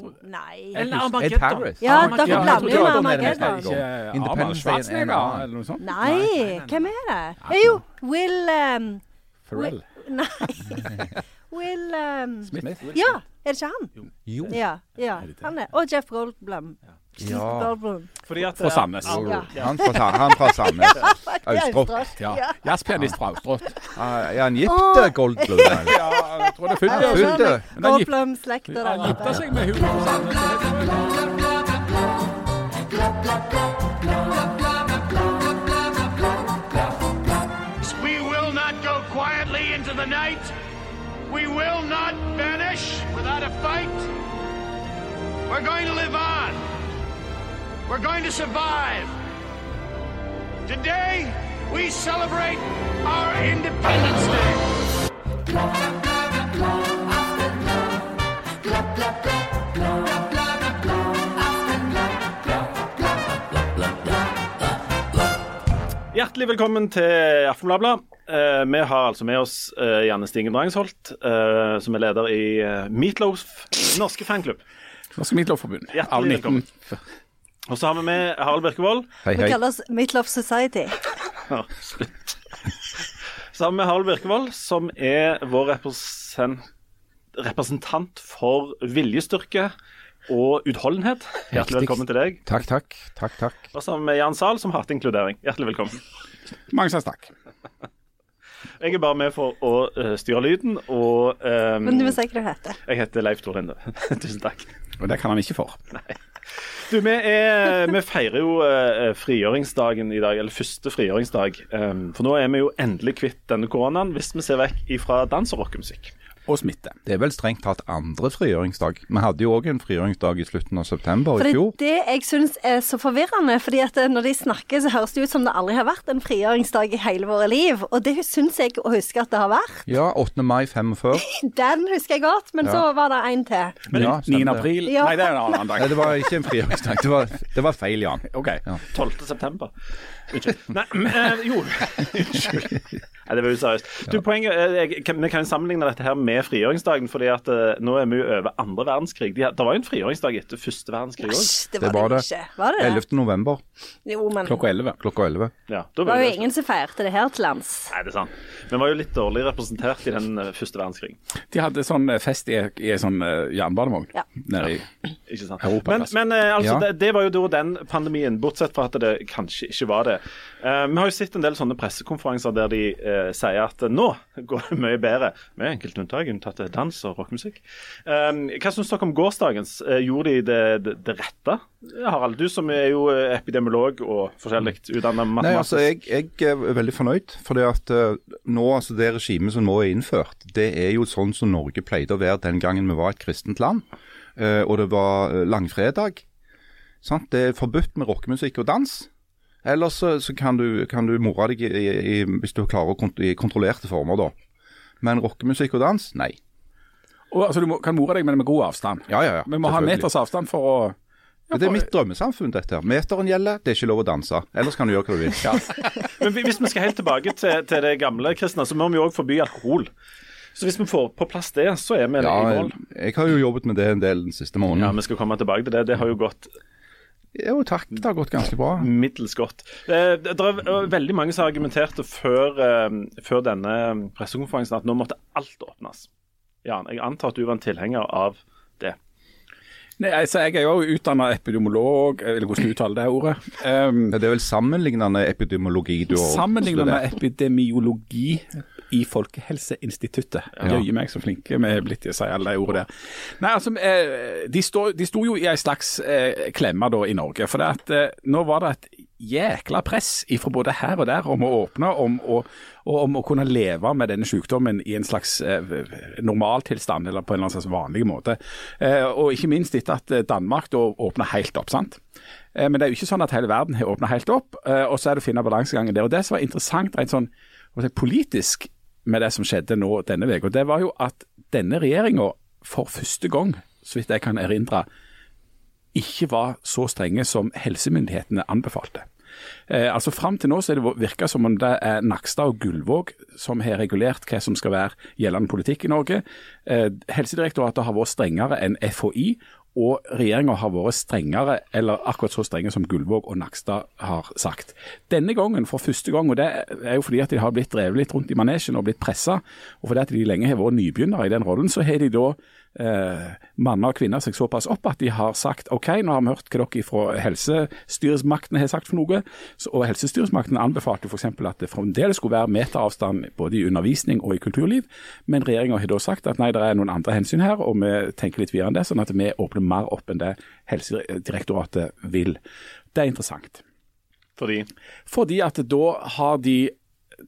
tror jeg. Nei. Eller Ed Harris. Ja, dere blander jo med Armageddon. Independence Day er en eller noe sånt. Nei, hvem er det? Det er jo Will um, Pharrell. Nei. Will um, Smith. Ja, er det ikke han? Jo. Ja, ja det? han er. Og Jeff Goldblum. Ja. Goldblum. Fordi at, Fra eh, Sandnes. Ja. Han fra, han fra Sandnes. Austrott. Ja. Ja. Jazzpianist fra Austrott. Ah, Er han gift, eh, Goldblum? Ja, jeg tror det er. Ja, han gift- Goldblum-slekta Han gifta seg med henne. We will not go quietly into the night. We will not vanish without a fight. We're going to live on. We're going to survive. Today, we celebrate our Independence Day. Hjertelig velkommen til Aftenbladet. Eh, vi har altså med oss eh, Janne Stingen Drangsholt, eh, som er leder i Meatloaf norske fanklubb. Norske Meatloaf-forbund. Av 19 velkommen. Og så har vi med Harald Birkevold. Hei, Vi hei. kaller oss Midtlof Society. Ja, slutt. Så har vi med Harald Birkevold, som er vår represent, representant for viljestyrke og utholdenhet. Hjertelig velkommen til deg. Takk, takk. Takk, takk. Og så har vi med Jan Zahl, som hater inkludering. Hjertelig velkommen. Mange slags takk. Jeg er bare med for å uh, styre lyden, og um, Men du må si hva du heter. jeg heter Leif Tor Linde. Tusen takk. Og det kan han ikke for. Nei. Du, vi, er, vi feirer jo uh, frigjøringsdagen i dag, eller første frigjøringsdag. Um, for nå er vi jo endelig kvitt denne koronaen, hvis vi ser vekk ifra dans og rockemusikk. Og smitte. Det er vel strengt tatt andre frigjøringsdag. Vi hadde jo òg en frigjøringsdag i slutten av september fordi i fjor. det jeg syns er så forvirrende. fordi at når de snakker, så høres det ut som det aldri har vært en frigjøringsdag i hele våre liv. Og det syns jeg å huske at det har vært. Ja, 8. mai 45. Den husker jeg godt, men så var det en til. Men, ja, 9. april Ja. Nei, det er en annen dag. Nei, det var ikke en frigjøringsdag. Det var, det var feil, Jan. OK. Ja. 12. september. Unnskyld. Nei, men, eh, jo. Unnskyld. Nei, det var useriøst. Du, poenget, er, kan, Vi kan sammenligne dette her med frigjøringsdagen, fordi at eh, nå er vi jo over andre verdenskrig. De, det var jo en frigjøringsdag etter første verdenskrig òg. Æsj, det Det var var det det. ikke. Var det det? 11. november Jo, men det klokka 11. Klokka 11. Ja, da var jo det- ingen som feirte det her til lands. Nei, det er sant. Vi var jo litt dårlig representert i den eh, første verdenskrig. De hadde sånn eh, fest i, i en sånn eh, jernbanevogn Ja. nede i Ikke sant? Europaplass. Men, men eh, altså, Ja. det, det var jo da den pandemien, bortsett fra at det kanskje ikke var det. Eh, vi har jo sett en del sånne pressekonferanser der de eh, sier at nå går det mye bedre, med enkelte unntak, unntatt dans og rockemusikk. Eh, hva syns dere om gårsdagens? Eh, gjorde de det, det, det rette? Harald, du som er jo eh, epidemiolog og forskjellig utdanna Nei, altså, jeg, jeg er veldig fornøyd. For at eh, nå, altså Det regimet som nå er innført, det er jo sånn som Norge pleide å være den gangen vi var et kristent land. Eh, og det var eh, langfredag. Sant? Det er forbudt med rockemusikk og dans. Ellers så, så kan, du, kan du more deg i, i, hvis du klarer å kont i kontrollerte former, da. Men rockemusikk og dans, nei. Og, altså, Du må, kan more deg, men med god avstand. Ja, ja, ja. Vi må ha meters avstand for å ja, Det er mitt drømmesamfunn, dette her. Meteren gjelder, det er ikke lov å danse. Ellers kan du gjøre hva du vil. Men hvis vi skal helt tilbake til, til det gamle kristne, så må vi òg forby alkohol. Så hvis vi får på plass det, så er vi i Ja, mål. jeg har jo jobbet med det en del den siste måneden. Ja, Vi skal komme tilbake til det. Det har jo gått Jo, takk. Det har gått ganske bra. middels godt. Det, er veldig mange som argumenterte før, eh, før denne pressekonferansen at nå måtte alt åpnes. Jan, jeg antar at du var en tilhenger av. Nei, altså, Jeg er jo utdanna epidemiolog, eller hvordan du uttaler det ordet. Um, Det er vel sammenlignende epidemiologi du har Sammenlignende epidemiologi i Folkehelseinstituttet. Jøye meg så flinke vi er blitt til å si alle de ordene der. Nei, altså, eh, De sto, de sto jo i ei slags eh, klemme da i Norge. For det at, eh, nå var det et jækla press ifra både her og der om å åpne, om å, om å kunne leve med denne sykdommen i en slags eh, normaltilstand, eller på en eller annen slags vanlig måte. Eh, og ikke minst etter at eh, Danmark da åpner helt opp. sant? Eh, Men det er jo ikke sånn at hele verden har åpna helt opp, eh, og så er det å finne balansegangen der. Og Det som var interessant rent sånn politisk med det som skjedde nå denne uka, det var jo at denne regjeringa for første gang, så vidt jeg kan erindre, ikke var så strenge som helsemyndighetene anbefalte. Eh, altså Fram til nå så er det virka som om det er Nakstad og Gullvåg som har regulert hva som skal være gjeldende politikk i Norge. Eh, Helsedirektoratet har vært strengere enn FHI, og regjeringa har vært strengere, eller akkurat så strenge som Gullvåg og Nakstad har sagt. Denne gangen, for første gang, og det er jo fordi at de har blitt drevet litt rundt i manesjen og blitt pressa, og fordi at de lenge har vært nybegynnere i den rollen, så har de da eh, manner og kvinner seg såpass opp at de har sagt OK, nå har vi hørt hva dere fra helsestyresmaktene har sagt for noe. Så, og Helsestyresmaktene anbefalte f.eks. at det fremdeles skulle være meteravstand både i undervisning og i kulturliv, men regjeringa har da sagt at nei, det er noen andre hensyn her, og vi tenker litt videre enn det, sånn at vi åpner mer opp enn det Helsedirektoratet vil. Det er interessant. Fordi? Fordi at da har de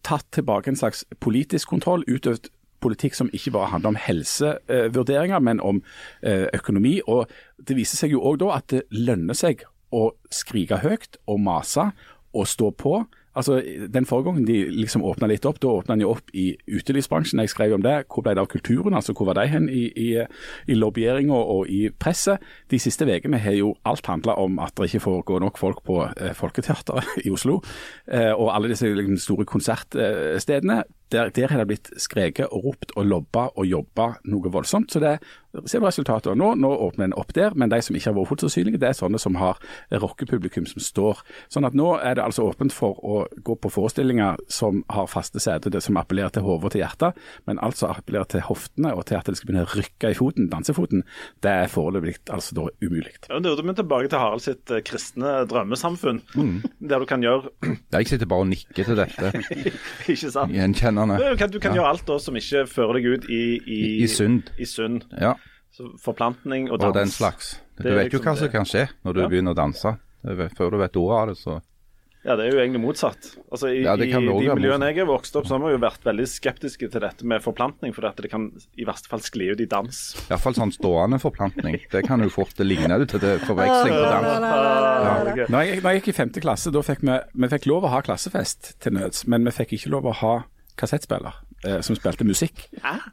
tatt tilbake en slags politisk kontroll, utøvd politikk som ikke bare handler om helsevurderinger, men om eh, økonomi. Og Det viser seg jo òg da at det lønner seg å skrike høyt og mase og stå på. Altså, Den forrige gangen de liksom åpna litt opp, da åpna de opp i utelivsbransjen. Jeg skrev om det. Hvor ble det av kulturen? altså Hvor var de hen i, i, i lobbyeringa og i presset? De siste ukene har jo alt handla om at det ikke får gå nok folk på eh, Folketeatret i Oslo. Eh, og alle disse liksom, store konsertstedene. Der, der har det blitt skreket og ropt og lobba og jobba noe voldsomt. Så det ser vi resultatet av nå. Nå åpner en opp der, men de som ikke har vært fullt det er sånne som har rockepublikum som står. Sånn at nå er det altså åpent for å gå på forestillinger som har faste seter, som appellerer til hodet og til hjertet, men altså appellerer til hoftene og til at det skal begynne å rykke i foten, dansefoten. Det er foreløpig altså da umulig. Ja, det er jo tilbake til Harald sitt eh, kristne drømmesamfunn, mm. der du kan gjøre Jeg sitter bare og nikker til dette. ikke sant? Gjenkjenner du kan, du kan ja. gjøre alt da som ikke fører deg ut i I, I synd. I synd. Ja. Så forplantning og dans. Og den slags. Du vet liksom jo hva som kan skje når du ja. begynner å danse. Før du vet ordet av det, så ja, det er jo egentlig motsatt. Altså, I, ja, i de miljøene jeg har vokst opp, så har vi jo vært veldig skeptiske til dette med forplantning, for det kan i verste fall skli ut i dans. Iallfall sånn stående forplantning. Det kan jo fort ligne ut til det forveksling på dans. Ja. Når, jeg, når jeg gikk i femte klasse, da fikk vi, vi fikk lov å ha klassefest til nøds, men vi fikk ikke lov å ha kassettspiller eh, som spilte musikk.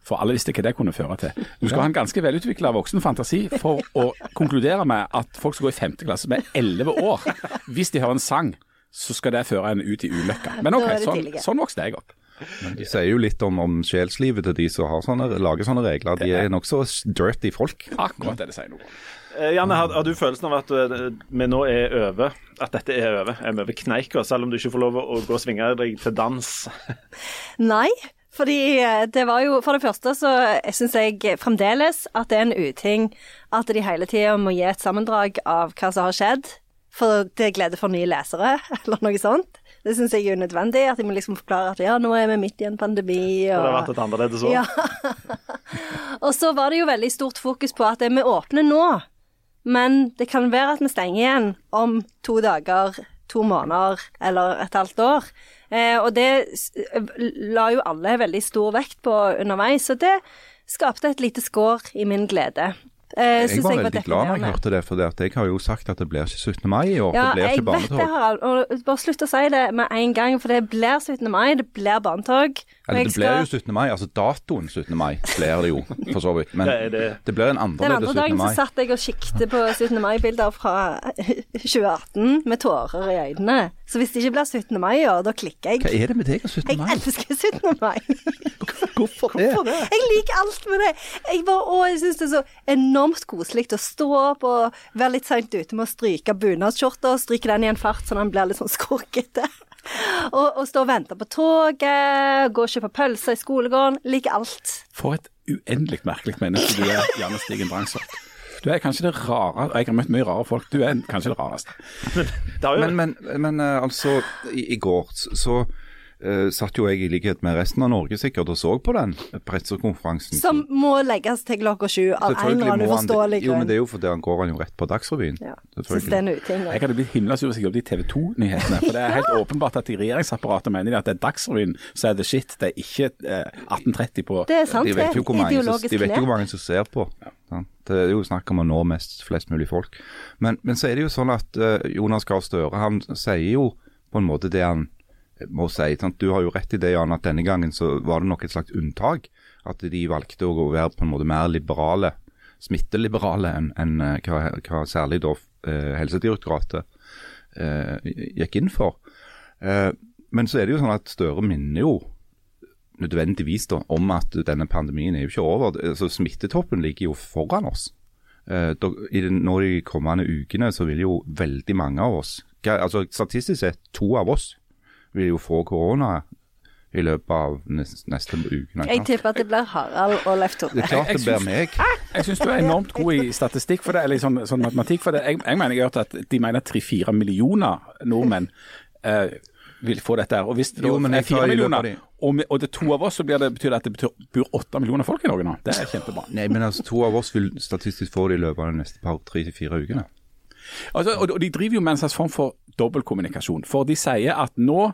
For alle visste hva det kunne føre til. Du skal ha en ganske velutvikla voksen fantasi for å konkludere med at folk som går i femte klasse med elleve år. Hvis de hører en sang, så skal det føre en ut i ulykka. Men OK, sånn, sånn vokste jeg opp. Men De sier jo litt om, om sjelslivet til de som sånne, lager sånne regler. De er nokså dirty folk. Akkurat det det sier noe om. Janne, har, har, du følelsen av at eh, vi nå er over? At dette er over? Er vi over kneika, selv om du ikke får lov å gå og svinge deg til dans? Nei. Fordi eh, det var jo For det første så syns jeg fremdeles at det er en uting at de hele tida må gi et sammendrag av hva som har skjedd. For det er glede for nye lesere, eller noe sånt. Det syns jeg er unødvendig. At de må liksom forklare at ja, nå er vi midt i en pandemi. Og det har vært et annerledes år. Ja. og så var det jo veldig stort fokus på at vi åpner nå. Men det kan være at vi stenger igjen om to dager, to måneder eller et halvt år. Eh, og det la jo alle veldig stor vekt på underveis, og det skapte et lite skår i min glede. Eh, jeg var veldig glad når jeg hørte det, for jeg har jo sagt at det blir ikke 17. mai i år. Ja, det blir ikke barnetog. Jeg vet det, Harald. Og bare slutt å si det med en gang, for det blir 17. mai, det blir barnetog. Eller det blir jo 17. mai, altså datoen 17. mai blir det jo, for så vidt. Men det, det. det blir en annerledes 17. mai. Den andre dagen så satt jeg og kikket på 17. mai-bilder fra 2018 med tårer i øynene. Så hvis det ikke blir 17. mai i år, da klikker jeg. Hva er det med deg og 17. mai? Jeg elsker 17. mai. Hvorfor det? Hvorfor det? Jeg liker alt med det. Jeg, bare, å, jeg syns det er så enormt koselig å stå opp og være litt seint ute med å stryke bunadsskjorta og stryke den i en fart så den blir litt sånn skrukkete. og, og, stå og vente på toget, gå og kjøpe pølser i skolegården. Liker alt. For et uendelig merkelig menneske du er, Janne Stigen Brangsvold. Du er kanskje det rare Jeg har møtt mye rare folk. Du er kanskje det rareste. Men, men, men, men altså, i, i går så uh, satt jo jeg i likhet med resten av Norge sikkert og så på den pressekonferansen. Som må legges til klokka sju av en eller annen uforståelig grunn. Jo, men det er jo fordi han går han jo rett på Dagsrevyen. Ja, synes det er en uting. Jeg hadde blitt himla sur hvis jeg jobbet i TV 2-nyhetene. For det er helt åpenbart at i regjeringsapparatet mener de at det er Dagsrevyen som er the shit. Det er ikke eh, 1830 på Det er sant, de vet jo hvor mange, de vet jo hvor mange som ser på. Ja. Det er jo snakk om å nå mest, flest mulig folk. Men, men så er det jo sånn at uh, Jonas Gahr Støre han sier jo på en måte det han må si. Sant? Du har jo rett i det, Jan, at denne gangen så var det nok et slags unntak. At de valgte å være på en måte mer liberale, smitteliberale enn en, uh, hva, hva, særlig da eh, Helsedirektoratet eh, gikk inn for. men så er det jo sånn at Støre minner jo nødvendigvis da, om at denne pandemien er jo ikke over. Altså, smittetoppen ligger jo foran oss. eh, i den, nå de kommende ukene så vil jo veldig mange av oss, altså statistisk sett to av oss, vil jo få korona i løpet av neste, neste uke. Jeg tipper at det blir Harald og Leif Det er klart det blir meg. Jeg syns du er enormt god i statistikk for det, eller i sånn, sånn matematikk for det. Jeg, jeg mener jeg har hørt at de mener tre-fire millioner nordmenn eh, vil få dette her. Og hvis det Jo, er fire millioner, de- og, med- og det er to av oss, så blir det, betyr det at det betyr, bor åtte millioner folk i Norge nå. Det er kjempebra. Nei, men altså to av oss vil statistisk få det i løpet av de neste par, tre til fire ukene. Altså, og de driver jo med en slags form for dobbeltkommunikasjon. For de sier at nå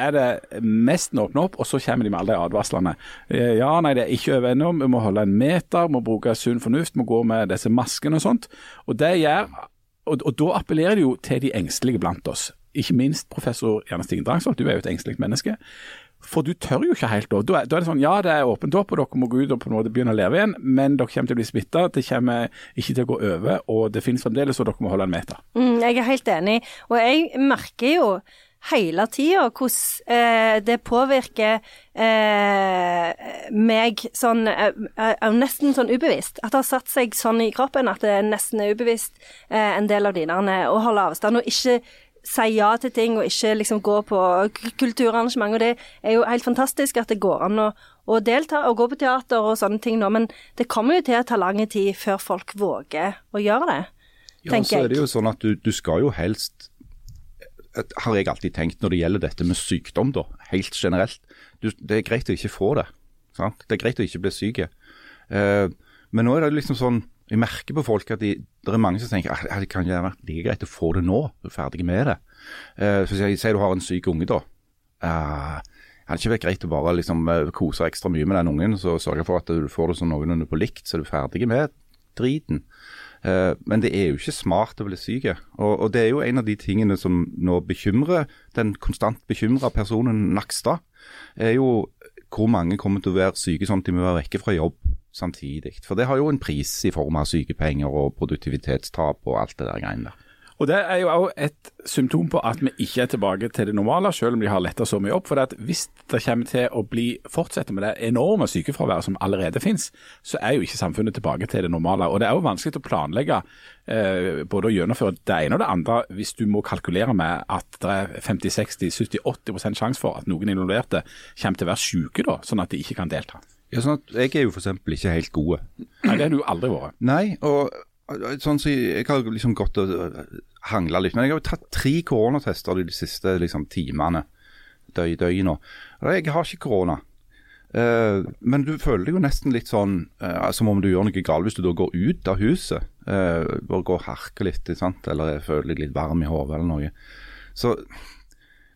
er det mest åpne opp, og så kommer de med alle de advarslene. Eh, Ja, nei, det er ikke over ennå. Vi må holde en meter, må bruke sunn fornuft, må gå med disse maskene og sånt. Og det gjør, og, og da appellerer det jo til de engstelige blant oss. Ikke minst professor Janne Stigen Drangsvold, du er jo et engstelig menneske. For du tør jo ikke helt da. Da er, det sånn, ja det er åpent opp, og dere må gå ut og på en måte begynne å leve igjen, men dere kommer til å bli smitta, det kommer ikke til å gå over, og det finnes fremdeles, og dere må holde en meter. Mm, jeg er helt enig. Og jeg merker jo hele tida hvordan eh, det påvirker eh, meg sånn eh, eh, nesten sånn ubevisst. At det har satt seg sånn i kroppen at det nesten er ubevisst eh, en del av der å holde avstand og ikke si ja til ting og ikke liksom gå på kulturarrangement. Og det er jo helt fantastisk at det går an å, å delta og gå på teater og sånne ting nå, men det kommer jo til å ta lang tid før folk våger å gjøre det. Ja, tenker så er det jo sånn at du, du skal jo helst har jeg alltid tenkt når det gjelder dette med sykdom, da, helt generelt. Du, det er greit å ikke få det. Sant? Det er greit å ikke bli syk. Eh, men nå er det liksom sånn Jeg merker på folk at de, det er mange som tenker at det kan være like greit å få det nå. Du er ferdig med det. Uh, så sier Si du har en syk unge, da. Eh, hadde ikke vært greit å bare liksom eh, kose ekstra mye med den ungen så sørge for at du får det sånn noenlunde på likt, så er du ferdig med driten. Uh, men det er jo ikke smart å bli syk. Og, og det er jo en av de tingene som nå bekymrer den konstant bekymra personen Nakstad, er jo hvor mange kommer til å være syke sånn at de må være vekke fra jobb samtidig. For det har jo en pris i form av sykepenger og produktivitetstap og alt det der greiene der. Og Det er jo også et symptom på at vi ikke er tilbake til det normale, selv om de har letta så mye opp. For hvis det kommer til å bli fortsette med det enorme sykefraværet som allerede finnes, så er jo ikke samfunnet tilbake til det normale. Og Det er jo vanskelig å planlegge eh, både å gjennomføre det ene og det andre hvis du må kalkulere med at det er 50-60-70-80 sjanse for at noen involverte kommer til å være syke, da, sånn at de ikke kan delta. Ja, sånn at Jeg er jo f.eks. ikke helt gode. Nei, Det har du aldri vært. Nei, og sånn så jeg har liksom gått og hangla litt. Men jeg har jo tatt tre koronatester de siste liksom, timene. Døy, døy Og jeg har ikke korona. Uh, men du føler deg jo nesten litt sånn uh, som om du gjør noe galt hvis du da går ut av huset. Uh, bare går og harker litt, sant? eller føler deg litt varm i hodet eller noe. Så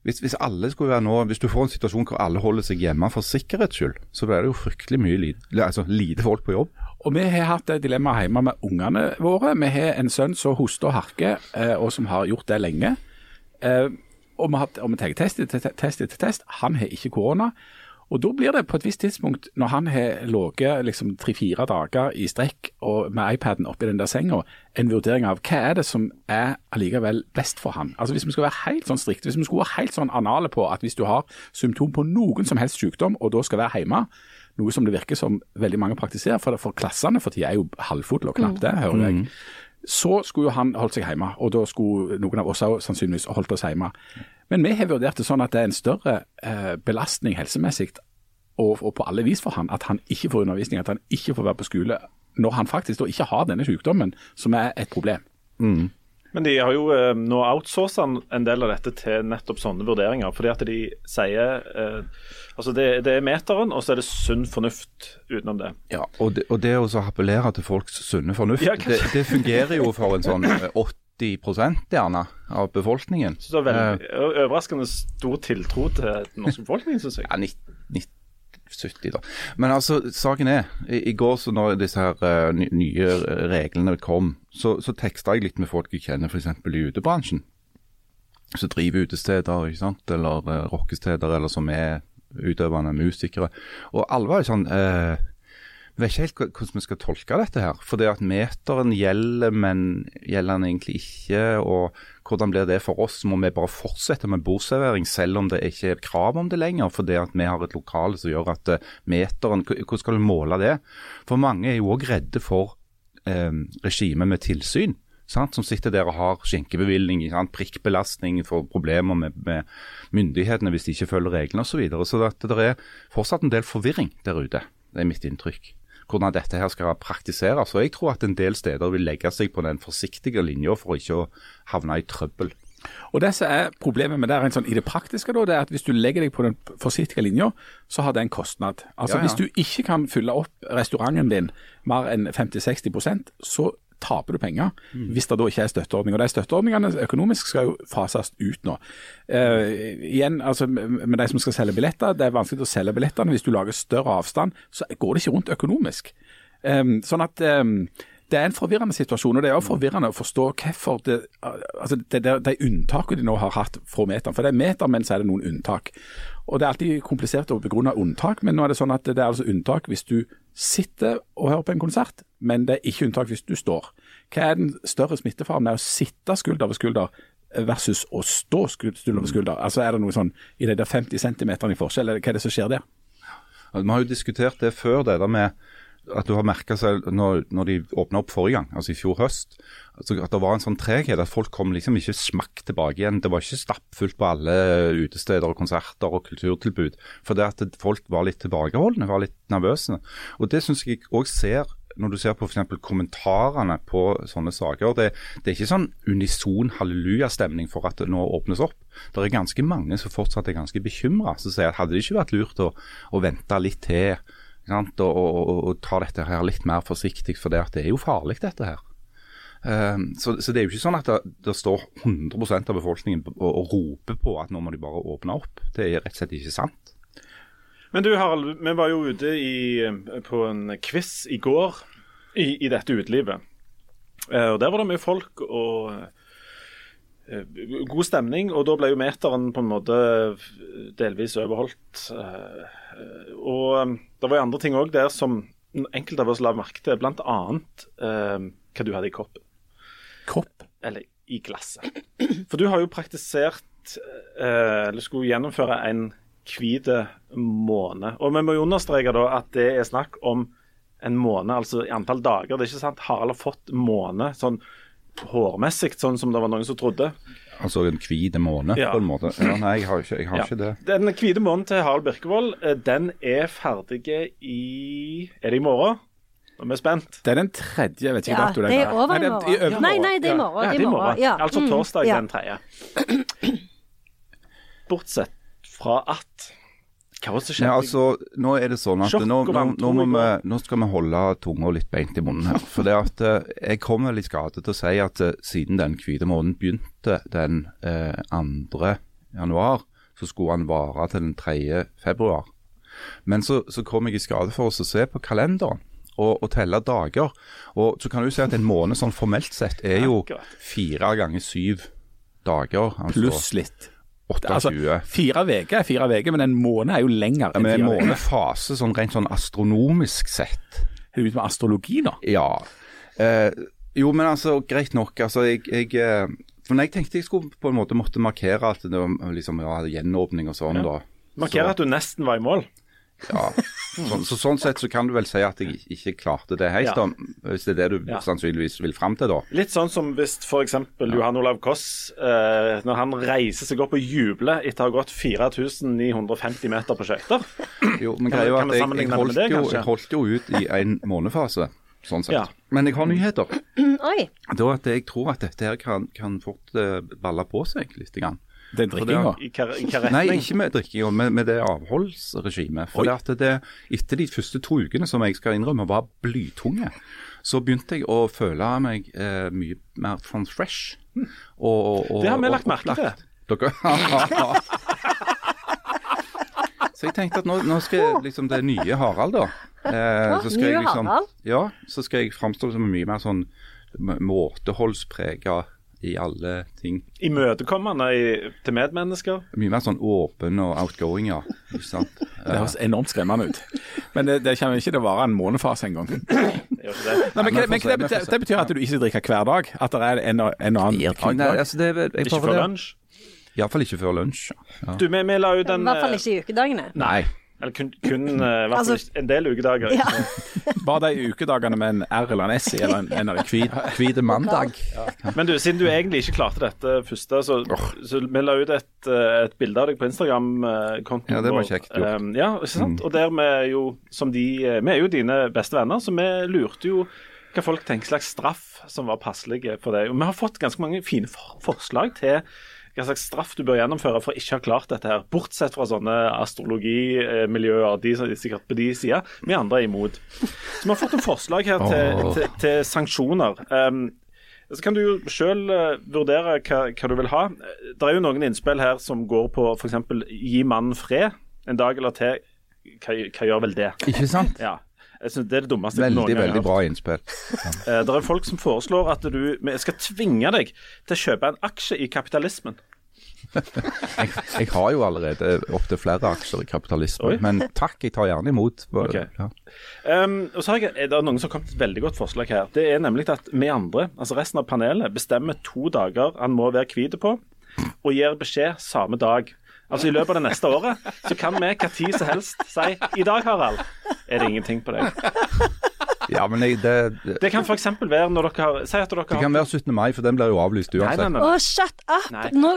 hvis, hvis alle skulle være nå, hvis du får en situasjon hvor alle holder seg hjemme for sikkerhets skyld, så blir det jo fryktelig mye lite, altså, lite folk på jobb. Og Vi har hatt det dilemmaet hjemme med ungene våre. Vi har en sønn som hoster og harker, eh, og som har gjort det lenge. Eh, og vi har hatt- og vi tenker test etter test, test test. Han har ikke korona. Og Da blir det på et visst tidspunkt, når han har ligget liksom tre-fire dager i strekk og med iPaden oppi den der senga, en vurdering av hva er det som er allikevel best for han. Altså Hvis vi skal være helt sånn strikte, hvis vi skulle være helt sånn anale på at hvis du har symptom på noen som helst sykdom, og da skal være hjemme, noe som det virker som veldig mange praktiserer, for, for klassene for tida er jo halvfulle og knapt det, hører jeg. Så skulle jo han holdt seg hjemme, og da skulle noen av oss òg sannsynligvis holdt oss hjemme. Men vi har vurdert det sånn at det er en større eh, belastning helsemessig og, og på alle vis for han at han ikke får undervisning, at han ikke får være på skole, når han faktisk da ikke har denne sykdommen, som er et problem. Men de har jo eh, nå outsourca en del av dette til nettopp sånne vurderinger. Fordi at de sier eh, Altså det, det er meteren, og så er det sunn fornuft utenom det. Ja, og det, og det å så appellere til folks sunne fornuft, Ja, det, det fungerer jo for en sånn eh, 80 gjerne av befolkningen. Så det er veldig overraskende stor tiltro til den norske befolkningen, syns jeg. Ja, 90, 90, 70 da. Men altså, saken er, i, i går så når disse her uh, nye reglene kom, så, så teksta jeg litt med folk jeg kjenner f.eks. i utebransjen. Som driver utesteder, ikke sant, eller uh, rockesteder, eller som er utøvende musikere. Og alle var jo sånn eh, Vi vet ikke helt hvordan vi skal tolke dette her. For det at meteren gjelder, men gjelder den egentlig ikke? Og hvordan blir det for oss? Må vi bare fortsette med bordservering selv om det ikke er krav om det lenger? Fordi at vi har et lokale som gjør at eh, meteren Hvordan skal du måle det? For mange er jo òg redde for eh, regimet med tilsyn. Sant? Som sitter der og har skjenkebevilgning, prikkbelastning, får problemer med, med myndighetene hvis de ikke følger reglene osv. Så, videre. så det, det er fortsatt en del forvirring der ute. Det er mitt inntrykk. Hvordan dette her skal praktiseres. Og jeg tror at en del steder vil legge seg på den forsiktige linja for ikke å havne i trøbbel. Og det som er Problemet med det rent sånn i det praktiske, da, det er at hvis du legger deg på den forsiktige linja, så har det en kostnad. Altså Ja, ja. Hvis du ikke kan fylle opp restauranten din mer enn 50-60% så taper du penger. Mm. Hvis det da ikke er støtteordninger. De støtteordningene økonomisk skal jo fases ut nå. Uh, igjen, altså med de som skal selge billetter, det er vanskelig å selge billettene. Hvis du lager større avstand, så går det ikke rundt økonomisk. Um, sånn at um, det er en forvirrende situasjon, og det er også forvirrende å forstå hvorfor det, altså det, det, de unntakene de nå har hatt fra meteren. For det er meter, men så er det noen unntak. Og Det er alltid komplisert å begrunne unntak, men nå er det sånn at det er altså unntak hvis du sitter og hører på en konsert, men det er ikke unntak hvis du står. Hva er den større smittefaren med å sitte skulder ved skulder versus å stå skulder ved skulder? Altså Er det noe sånn i de der 50 cm i forskjell, eller hva er det som skjer der? Vi har jo diskutert det før, det der med at du har merka seg når, når de åpna opp forrige gang, altså i fjor høst, altså at det var en sånn treghet. At folk kom liksom ikke smakk tilbake igjen. Det var ikke stappfullt på alle utesteder og konserter og kulturtilbud. For det at folk var litt tilbakeholdne, var litt nervøse. Og det syns jeg òg ser når du ser på f.eks. kommentarene på sånne saker. Det, det er ikke sånn unison hallelujastemning for at det nå åpnes opp. Det er ganske mange som fortsatt er ganske bekymra. Som sier at hadde det ikke vært lurt å, å vente litt til? Og, og, og, ta dette her litt mer forsiktig, for det, det er jo farlig dette her. Um, så, så det er jo ikke sånn at det, det står 100% av befolkningen og, og roper på at nå må de bare åpne opp. Det er rett og slett ikke sant. Men du Harald, vi var jo ute i, på en quiz i går i, i dette utelivet. Eh, og Der var det mye folk og eh, god stemning. Og da ble jo meteren på en måte delvis overholdt. Eh, og det var jo andre ting òg der som enkelte av oss la merke til, bl.a. Eh, hva du hadde i koppen. Kopp? Eller i glasset. For du har jo praktisert eh, Eller skulle gjennomføre en hvit måned. Og vi må jo understreke da at det er snakk om en måned, altså i antall dager. Det er ikke sant Harald har fått måned sånn hårmessig, sånn som det var noen som trodde. Altså en hvit måne, Ja. på en måte. Ja, nei, jeg har ikke, jeg har Ja. ikke det. Den hvite månen til Harald Birkevold, eh, den er ferdig i Er det i morgen? Nå er vi spent. Det er den tredje, jeg vet ikke Ja, dato. det er over i morgen. det er i Nei, nei, det er i morgen. Ja, det er i morgen. Ja. Altså Mm, torsdag ja. den tredje. Bortsett fra at Hva var det som skjedde? Ja, altså, nå er det sånn at nå, nå, nå, må vi, nå skal vi holde tunga litt beint i munnen her. For det at eh, jeg kommer vel i skade til å si at eh, siden den hvite måneden begynte den eh, 2. januar, så skulle han vare til den 3. februar. Men så, så kom jeg i skade for oss å se på kalenderen og, og telle dager. Og så kan du si at en måned sånn formelt sett er jo fire ganger syv dager. Altså Pluss litt. 28. Altså, fire uker er fire uker, men en måned er jo lenger Ja, men en månefase sånn rent sånn astronomisk sett. Er du ute med astrologi nå? Ja. Eh, jo, men altså, greit nok. Altså, jeg, jeg eh, For når jeg tenkte jeg skulle på en måte måtte markere at det var liksom, ja, gjenåpning og sånn, da. Markere at du nesten var i mål. Ja. Så, så sånn sett så kan du vel si at jeg ikke klarte det helt, Ja. da. Hvis det er det du Ja. sannsynligvis vil fram til, da. Litt sånn som hvis f.eks. Johan Olav Koss, eh, når han reiser seg opp og jubler etter å ha gått 4950 meter på skøyter. Jo, men Kan greia er kan at jeg, jeg, holdt det, jo, jeg holdt jo ut i en månefase, sånn sett. Ja. Men jeg har nyheter. Oi. Var at jeg tror at dette her kan, kan fort eh, balle på seg litt. Grann. Den For drikkinga? Nei, ikke med drikkinga, men med det avholdsregimet. For det at det, etter de første to ukene, som jeg skal innrømme var blytunge, så begynte jeg å føle meg eh, mye mer sånn fresh. Og, og, og, Det har vi lagt merke til. Dere Så jeg tenkte at nå, nå skal jeg liksom det nye Harald, da. Eh, så skal nye jeg liksom, Harald? Ja, så skal jeg framstå som mye mer sånn måteholdsprega i alle ting. Imøtekommende i- til medmennesker. Mye mer sånn åpen og outgoing, ja. Ikke sant? Det høres enormt skremmende ut. Men det, det kommer ikke til å vare en månefase engang. Det betyr, det betyr at du ikke drikker hver dag? At det er en, og- en og annen Ja, nei, altså det, Ikke før lunsj. Iallfall ikke før lunsj. Ja. Du, vi, vi la ut I hvert fall eh, ikke i ukedagene. Nei. Eller kun, kun uh, hvert fall Altså- en del ukedager. Ja. Bare de ukedagene med en R eller en S i, eller en, en Hvit, mandag. mandag. Men du, siden du egentlig ikke klarte dette første, så, så vi la ut et, eh, et bilde av deg på Instagram-kontoen. Ja, det var kjekt gjort. Um, ja, ikke sant? Og der vi jo, som de eh, Vi er jo dine beste venner, så vi lurte jo hva folk tenker slags straff som var passelig for deg. Og vi har fått ganske mange fine for forslag til hva slags straff du bør gjennomføre for å ikke ha klart dette her. Bortsett fra sånne astrologimiljøer, de som er sikkert på de sida. Vi andre er imot. Så vi har fått en forslag her til, oh. til, til sanksjoner. Um, så kan du jo sjøl vurdere hva, hva du vil ha. Det er jo noen innspill her som går på f.eks. gi mannen fred en dag eller til. Hva, hva gjør vel det? Ikke sant? Ja. Jeg synes Det er det dummeste veldig, noen gang veldig bra innspill. Ja. Det er folk som foreslår at du skal tvinge deg til å kjøpe en aksje i kapitalismen. Jeg, jeg har jo allerede opptil flere aksjer i kapitalismen, Oi. men takk, jeg tar gjerne imot. Okay. Ja. Um, og så har jeg, er det noen som har kommet et veldig godt forslag her. Det er nemlig at vi andre, altså resten av panelet, bestemmer to dager han må være hvit på, og gir beskjed samme dag. Altså I løpet av det neste året så kan vi hva tid som helst si I dag, Harald, er det ingenting på deg. ja, men jeg, det, det, Det kan f.eks. være når dere har Si at dere det har kan være 17. mai, for den blir jo avlyst uansett. nei, nei. Å, shut up! Nei. Nå,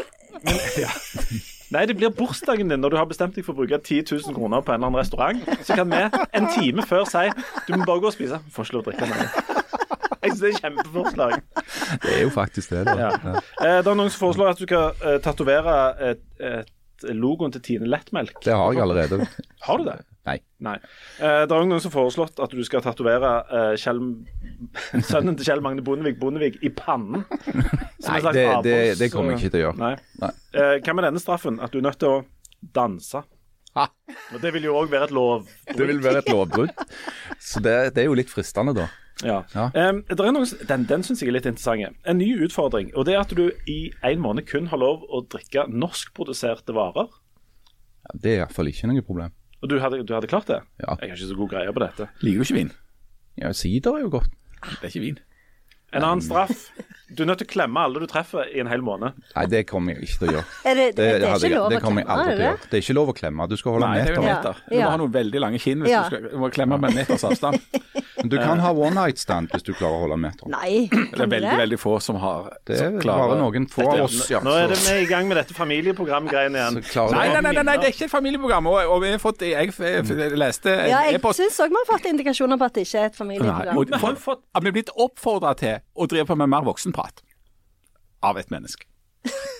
Nei, det blir bursdagen din når du har bestemt deg for å bruke 10 000 kroner på en eller annen restaurant. Så kan vi en time før si du må bare gå og spise. Får ikke lov å drikke mer. Jeg synes det er kjempeforslag. Det er jo faktisk det. Da. Ja. Ja. Eh, det er noen som foreslår at du skal eh, tatovere et, et logoen til Tine Lettmelk. Det har jeg allerede. Har du det? Nei. Nei. Eh, det er også noen som har foreslått at du skal tatovere eh, sønnen til Kjell Magne Bondevik Bondevik i pannen. Som Nei, det, det, det kommer jeg ikke til å gjøre. Nei. Nei. Eh, hva med denne straffen? At du er nødt til å danse. Ha. Det vil jo òg være et lovbrudd. Det vil være et lovbrudd. Så det, det er jo litt fristende, da. Ja. Ja. Um, det er noe, den den syns jeg er litt interessant. En ny utfordring. Og det er at du i en måned kun har lov å drikke norskproduserte varer. Ja, det er iallfall ikke noe problem. Og du hadde, du hadde klart det? Ja. Jeg har ikke så god greie på dette. Liker du ikke vin? Ja, Sider er jo godt. Det er ikke vin. En annen straff. Du er nødt til å klemme alle du treffer i en hel måned. Nei, det kommer jeg ikke til å gjøre. er det, det, er hadde ikke jeg- lov det å klemme, er å det? Det er ikke lov å klemme. Du skal holde Nei, det er meter. Ja. Du må ha noen veldig lange kinn hvis Ja. du skal du må klemme med en meters avstand. Men du kan ha one night stand hvis du klarer å holde meter. Nei, kan Det er veldig, det? veldig få som har Det er bare noen få av oss, ja. Nå er vi i gang med dette familieprogramgreiene igjen. så Nei, nei, nei, nei, nei, det er ikke et familieprogram. Og, og vi har fått, jeg, jeg, jeg leste Ja, jeg e-post syns òg vi har fått indikasjoner på at det ikke er et Nei, familieprogram. for, Vi har vi er blitt oppfordra til å drive på med mer voksenprat av et menneske.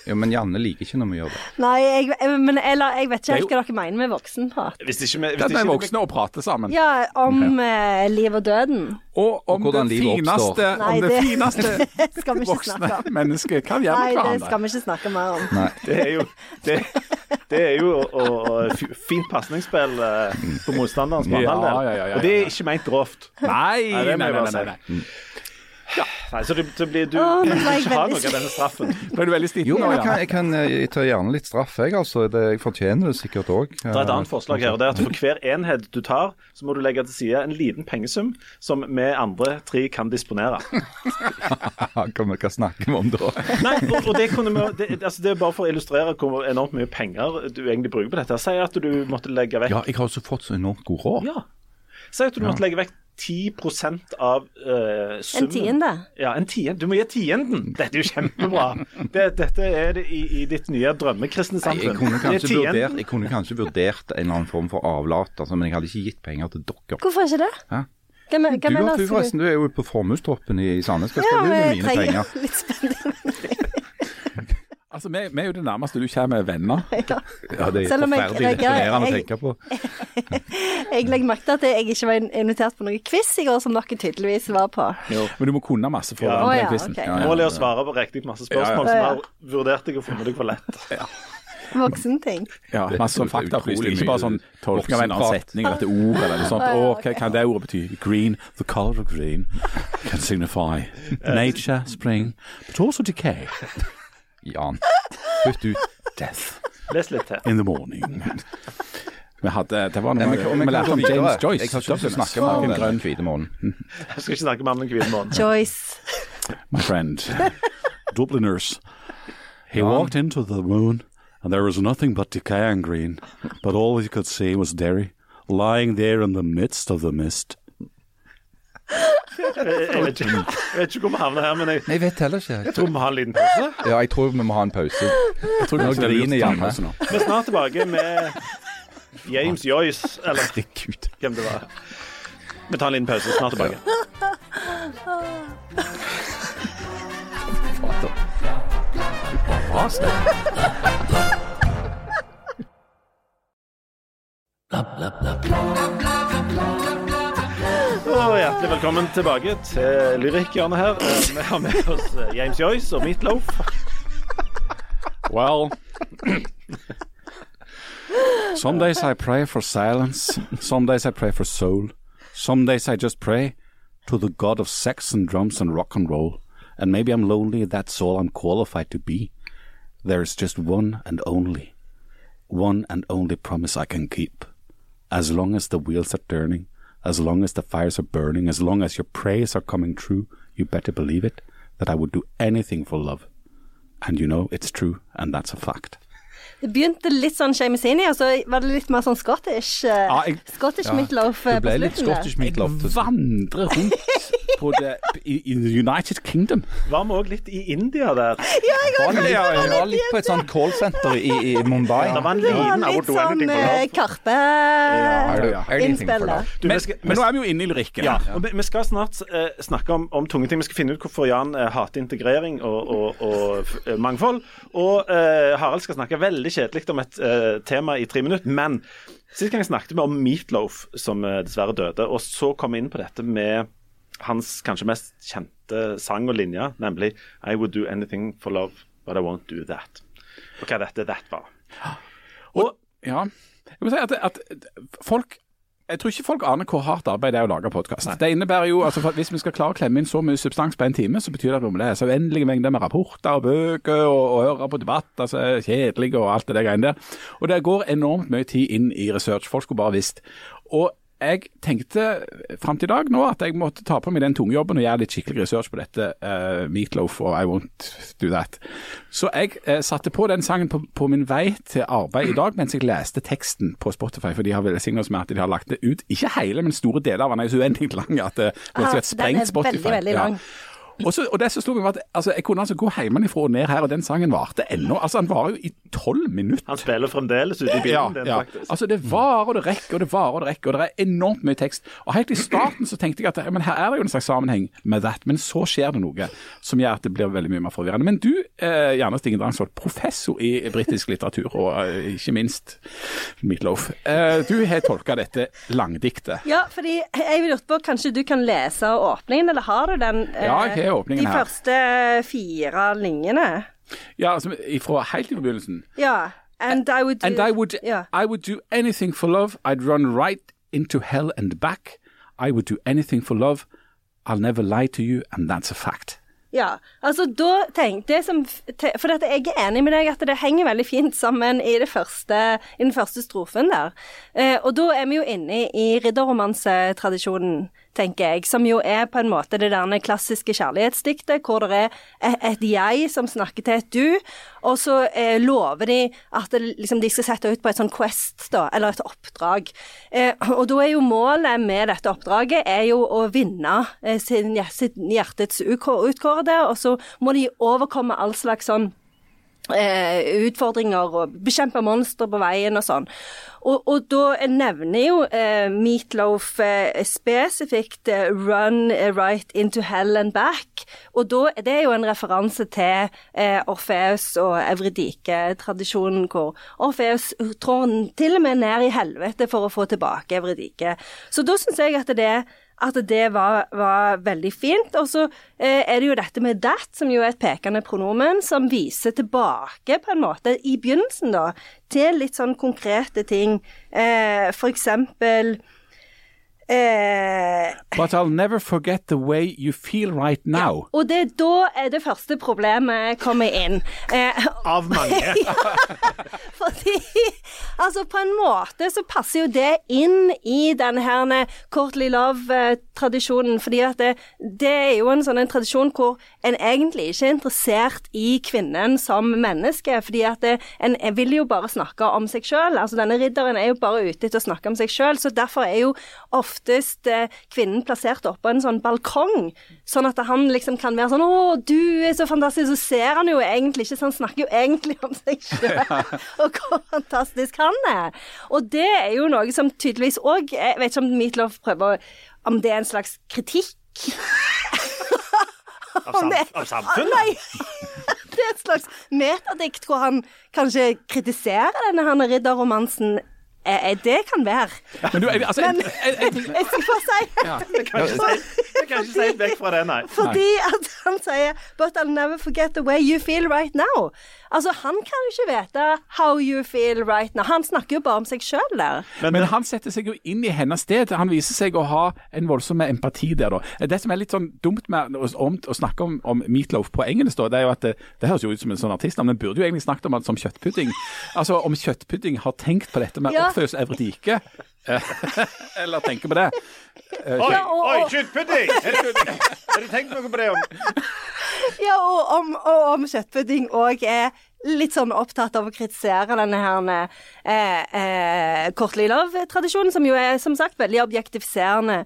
Jo, men Janne liker ikke når vi gjør det. Nei, jeg, men eller, jeg vet ikke helt hva dere mener med voksenprat. Hvis ikke vi hvis Det er voksne å prate sammen. Ja, om uh, liv og døden. Og om Og det fineste. Nei, om det det- fineste voksne mennesket kan gjøre Nei, det skal vi ikke snakke mer om. Nei. Det er jo, det, det er jo og, fint pasningsspill eh, på motstanderens Ja, banehalvdel. ja, ja, ja, Og det er ikke ment grovt. Nei, Nei, nei, nei, nei, nei, nei. Så det, det blir, du oh, du ikke ha noe av denne straffen. Er du veldig sliten Jo, jeg kan, jeg kan eh, jeg tar gjerne litt straff, jeg. altså. Det, jeg fortjener det sikkert òg. Det er et annet forslag her, og det er at for hver enhet du tar, så må du legge til side en liten pengesum som vi andre tre kan disponere. Hva vi kan snakke om da? Nei, og, og det, kunne vi, det, altså det er bare for å illustrere hvor enormt mye penger du egentlig bruker på dette. Si at du måtte legge vekk Ja, jeg har også fått så enormt god råd. Ja. Si at du måtte legge vekk 10% av summen. En tiende. Ja, en tiende. Du må gi tienden. Dette er jo kjempebra. Det, dette er det i, i ditt nye drømmekristne samfunn. jeg, kunne vurdert, jeg kunne kanskje vurdert en eller annen form for avlat, altså, men jeg hadde ikke gitt penger til dere. Hvorfor ikke det? Hæ? Hvem, hvem Du, er, du forresten, du er jo på formuestoppen i Sandnes. Hva skal Ja, du med mine penger? litt spenning. Altså, vi, vi er jo det nærmeste du kommer venner. Ja. Ja, det er Selv om jeg forferdelig reagerer- deprimerende å jeg- tenke på. Jeg legger merke til at jeg ikke var invitert på noen quiz i går, som dere tydeligvis var på. Men du må kunne masse for Ja. å være med i quizen. Ja, ja. Målet er å svare på riktig masse spørsmål Ja, ja. som har vurdert deg og funnet deg for lett. Voksenting. Ja, masse sånn faktaopplysning. Ikke bare sånn tolking av en annen setning eller et ord eller noe sånt. Ja, ja, Å, hva kan det ordet bety? Green, the color of green can signify nature, spring, but also decay, Jan, slutt ut. death Les litt til. in the morning. Vi hadde, det var noe Nei, men, vi om jeg kan lærte gå om videre. James Joyce. Jeg har ikke lyst til å snakke mer om Grønn. den hvite månen. Jeg skal ikke snakke mer om den hvite månen. Joyce. my friend. Dubliners. He walked into the moon, and there was nothing but decay and green, but all he could see was Derry lying there in the midst of the mist. Jeg, vet ikke, jeg vet ikke hvor vi havner her, men jeg, Jeg vet heller ikke. jeg tror vi må ha en liten pause. Ja, jeg tror vi må ha en pause. Jeg tror Nå kanskje det er lurt griner å ta en Janne. pause nå. Vi er snart tilbake med James Joyce, eller ut hvem det var. Vi tar en liten pause. Snart tilbake. Bra, Sten. Og hjertelig velkommen tilbake til Lyrikkhjørnet her. Eh, Vi har med oss eh, James Joyce og Meatloaf. Well, some days I pray for silence, some days I pray for soul, some days I just pray to the god of sex and drums and rock and roll. And maybe I'm lonely, that's all I'm qualified to be. There is just one and only, one and only promise I can keep. As long as the wheels are turning, as long as the fires are burning, as long as your prayers are coming true, you better believe it, that I would do anything for love. And you know it's true, and that's a fact. Det begynte litt sånn Shamisini, og så var det litt mer sånn Scottish. eh, Ja, jeg- Scottish meatloaf eh, Det ble litt. Scottish meatloaf. Jeg vandrer rundt på det, i, i United Kingdom. Var vi òg litt i India der? Ja, jeg Var litt, han var litt på et sånt callsenter i, i Mumbai. Det var var litt sånn eh, love. Karpe-innspill. Ja, ja. Du, Men, nå er vi jo inne i lyrikken. Ja, og vi, vi skal snart eh, snakke om, om tunge ting. Vi skal finne ut hvorfor Jan eh, hater integrering og, og, og eh, mangfold. Og eh, Harald skal snakke veldig kjedelig om et uh, tema i tre minutter. Men sist gang snakket vi om Meatloaf, som uh, dessverre døde. Og så kom vi inn på dette med hans kanskje mest kjente sang og linje, nemlig I would do anything for love, but I won't do that. Og hva dette that var. Og Ja. Jeg må si at, at folk jeg tror ikke folk aner hvor hardt arbeid det er å lage podkast. Det innebærer jo, altså Hvis vi skal klare å klemme inn så mye substans på en time, så betyr det at vi må lese uendelige mengder med rapporter og bøker og, og høre på debatt, altså kjedelige og alt det der greiene der. Og det går enormt mye tid inn i research. Folk skulle bare visst. Og jeg tenkte fram til i dag nå at jeg måtte ta på meg den tungjobben og gjøre litt skikkelig research på dette uh, Meatloaf og I Won't Do That. Så jeg uh, satte på den sangen på, på min vei til arbeid i dag mens jeg leste teksten på Spotify, for de har velsignet oss med at de har lagt det ut. Ikke hele, men store deler av den er så uendelig lang at det Ja, har den et sprengt er Spotify. veldig, veldig lang. Og, så, og det som slo meg var at altså, jeg kunne altså gå hjemmefra og ned her, og den sangen varte ennå. Altså, han varer jo i tolv minutter. han spiller fremdeles ute i bilen, den faktisk. Altså Det varer og det rekker og det varer og det rekker, og det er enormt mye tekst. Og Helt i starten så tenkte jeg at men her er det jo en slags sammenheng med that, men så skjer det noe som gjør at det blir veldig mye mer forvirrende. Men du, eh, Janne Stigen Drangsvold, professor i britisk litteratur, og eh, ikke minst Meatloaf. Eh, du har tolka dette langdiktet. Ja, fordi jeg lurte på, kanskje du kan lese åpningen, eller har du den? eh, Ja, jeg har åpningen De første fire linjene. Ja, altså ifra helt i begynnelsen. Ja. And I would do And I would, yeah. I would do anything for love. I'd run right into hell and back. I would do anything for love. I'll never lie to you, and that's a fact. Ja, altså da tenk, det som, For dette, jeg er enig med deg at det henger veldig fint sammen i, det første, i den første strofen der. Eh, og da er vi jo inne i ridderromansetradisjonen, tenker jeg, som jo er på en måte det der klassiske kjærlighetsdiktet, hvor det er et, jeg som snakker til et du, og så eh, lover de at det, liksom, de skal sette ut på et sånn quest, da, eller et oppdrag. Eh, og da er jo målet med dette oppdraget er jo å vinne eh, sin, sitt hjertets utkårede, og så må de overkomme all slags sånn utfordringer og bekjempe monstre på veien og sånn. Og, og da nevner jo eh, Meatloaf eh, spesifikt eh, 'run eh, right into hell and back'. Og da, det er jo en referanse til eh, Orfeus og Evridike-tradisjonen, hvor Orfeus trår til og med ned i helvete for å få tilbake Evridike. Så da syns jeg at det at det var, var veldig fint. Og så eh, er det jo dette med that, som jo er et pekende pronomen, som viser tilbake på en måte i begynnelsen, da, til litt sånn konkrete ting. Eh, for eksempel eh, But I'll never forget the way you feel right now. Og det er da er det første problemet kommer inn. Eh, Av mange. Fordi altså på en måte så passer jo det inn i denne her Courtly Love-tradisjonen. Fordi at det, det er jo en sånn en tradisjon hvor en egentlig ikke er interessert i kvinnen som menneske. fordi at det, en, en vil jo bare snakke om seg sjøl. Altså, denne ridderen er jo bare ute etter å snakke om seg sjøl. Så derfor er jo oftest eh, kvinnen plassert oppå en sånn balkong. Sånn at han liksom kan være sånn 'Å, du er så fantastisk'. Så ser han jo egentlig ikke, så han snakker jo egentlig om seg sjøl. og hvor fantastisk han er. Og det er jo noe som tydeligvis òg Jeg vet ikke om Meatloaf prøver å Om det er en slags kritikk Av, sam det- av samfunnet? Nei! Det er et slags metadikt hvor han kanskje kritiserer denne ridderromansen. Eh, eh, Det kan være. Men du, altså, Men jeg, jeg, jeg, jeg skal bare si Jeg kan ikke si, si vekk fra det, nei. Fordi at han sier But I'll never forget the way you feel right now. Altså, han kan jo ikke vite how you feel right now. Han snakker jo bare om seg sjøl der. Men, han setter seg jo inn i hennes sted. Han viser seg å ha en voldsom empati der. da. Det som er litt sånn dumt med å, om, å snakke om, om Meatloaf på engelsk, da, det er jo at det, det høres jo ut som en sånn artist, men burde jo egentlig snakket om han som kjøttpudding. Altså om kjøttpudding har tenkt på dette med Ja. Orpheus Evredike. eh, Eller tenker på det. Oi, Ja, og- oi, kjøttpudding! Har du tenkt noe på det? om Ja, og om, og om kjøttpudding òg er litt sånn opptatt av å kritisere denne her eh, eh, Courtly Love-tradisjonen, som jo er som sagt veldig objektifiserende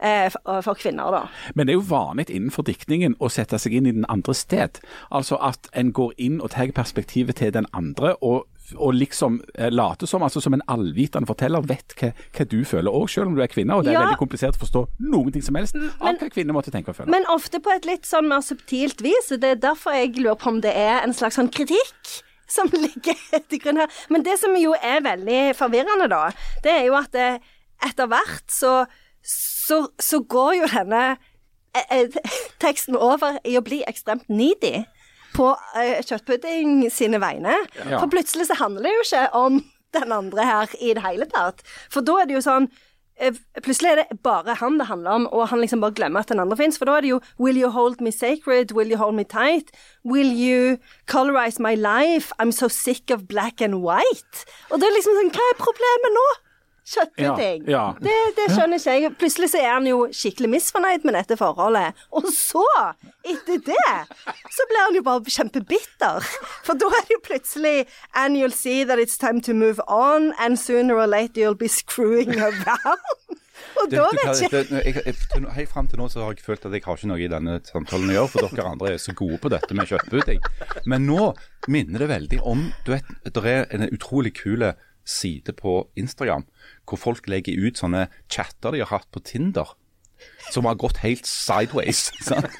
eh, for, for kvinner, da. Men det er jo vanlig innenfor diktningen å sette seg inn i den andre sted. Altså at en går inn og tar perspektivet til den andre, og, og liksom eh, late som altså som en allvitende forteller vet hva, hva du føler òg, selv om du er kvinne. Og det er Ja. veldig komplisert å forstå noen ting som helst av hva kvinner måtte tenke og føle. Men ofte på et litt sånn mer subtilt vis. og Det er derfor jeg lurer på om det er en slags sånn kritikk som ligger til grunn her. Men det som jo er veldig forvirrende, da, det er jo at det, etter hvert så, så, så går jo denne eh, eh, teksten over i å bli ekstremt needy på uh, kjøttpudding sine vegne. Ja. For plutselig så handler det jo ikke om den andre her i det hele tatt. For da er det jo sånn eh, Plutselig er det bare han det handler om, og han liksom bare glemmer at den andre fins. For da er det jo Will you hold me sacred? Will you hold me tight? Will you colorize my life? I'm so sick of black and white. Og det er liksom sånn Hva er problemet nå? Kjøttpudding. Ja, ja. Det, det skjønner ikke jeg. Plutselig så er han jo skikkelig misfornøyd med dette forholdet. Og så, etter det, så blir han jo bare kjempebitter. For da er det jo plutselig And you'll see that it's time to move on, and sooner or later you'll be screwing around. Og Det, da vet ikke det, jeg, helt fram til nå så har jeg følt at jeg har ikke noe i denne samtalen å gjøre, for dere andre er så gode på dette med kjøttpudding. Men nå minner det veldig om Du vet, det er en utrolig kul side på Instagram hvor folk legger ut sånne chatter de har hatt på Tinder. Som har gått helt sideways. Sant?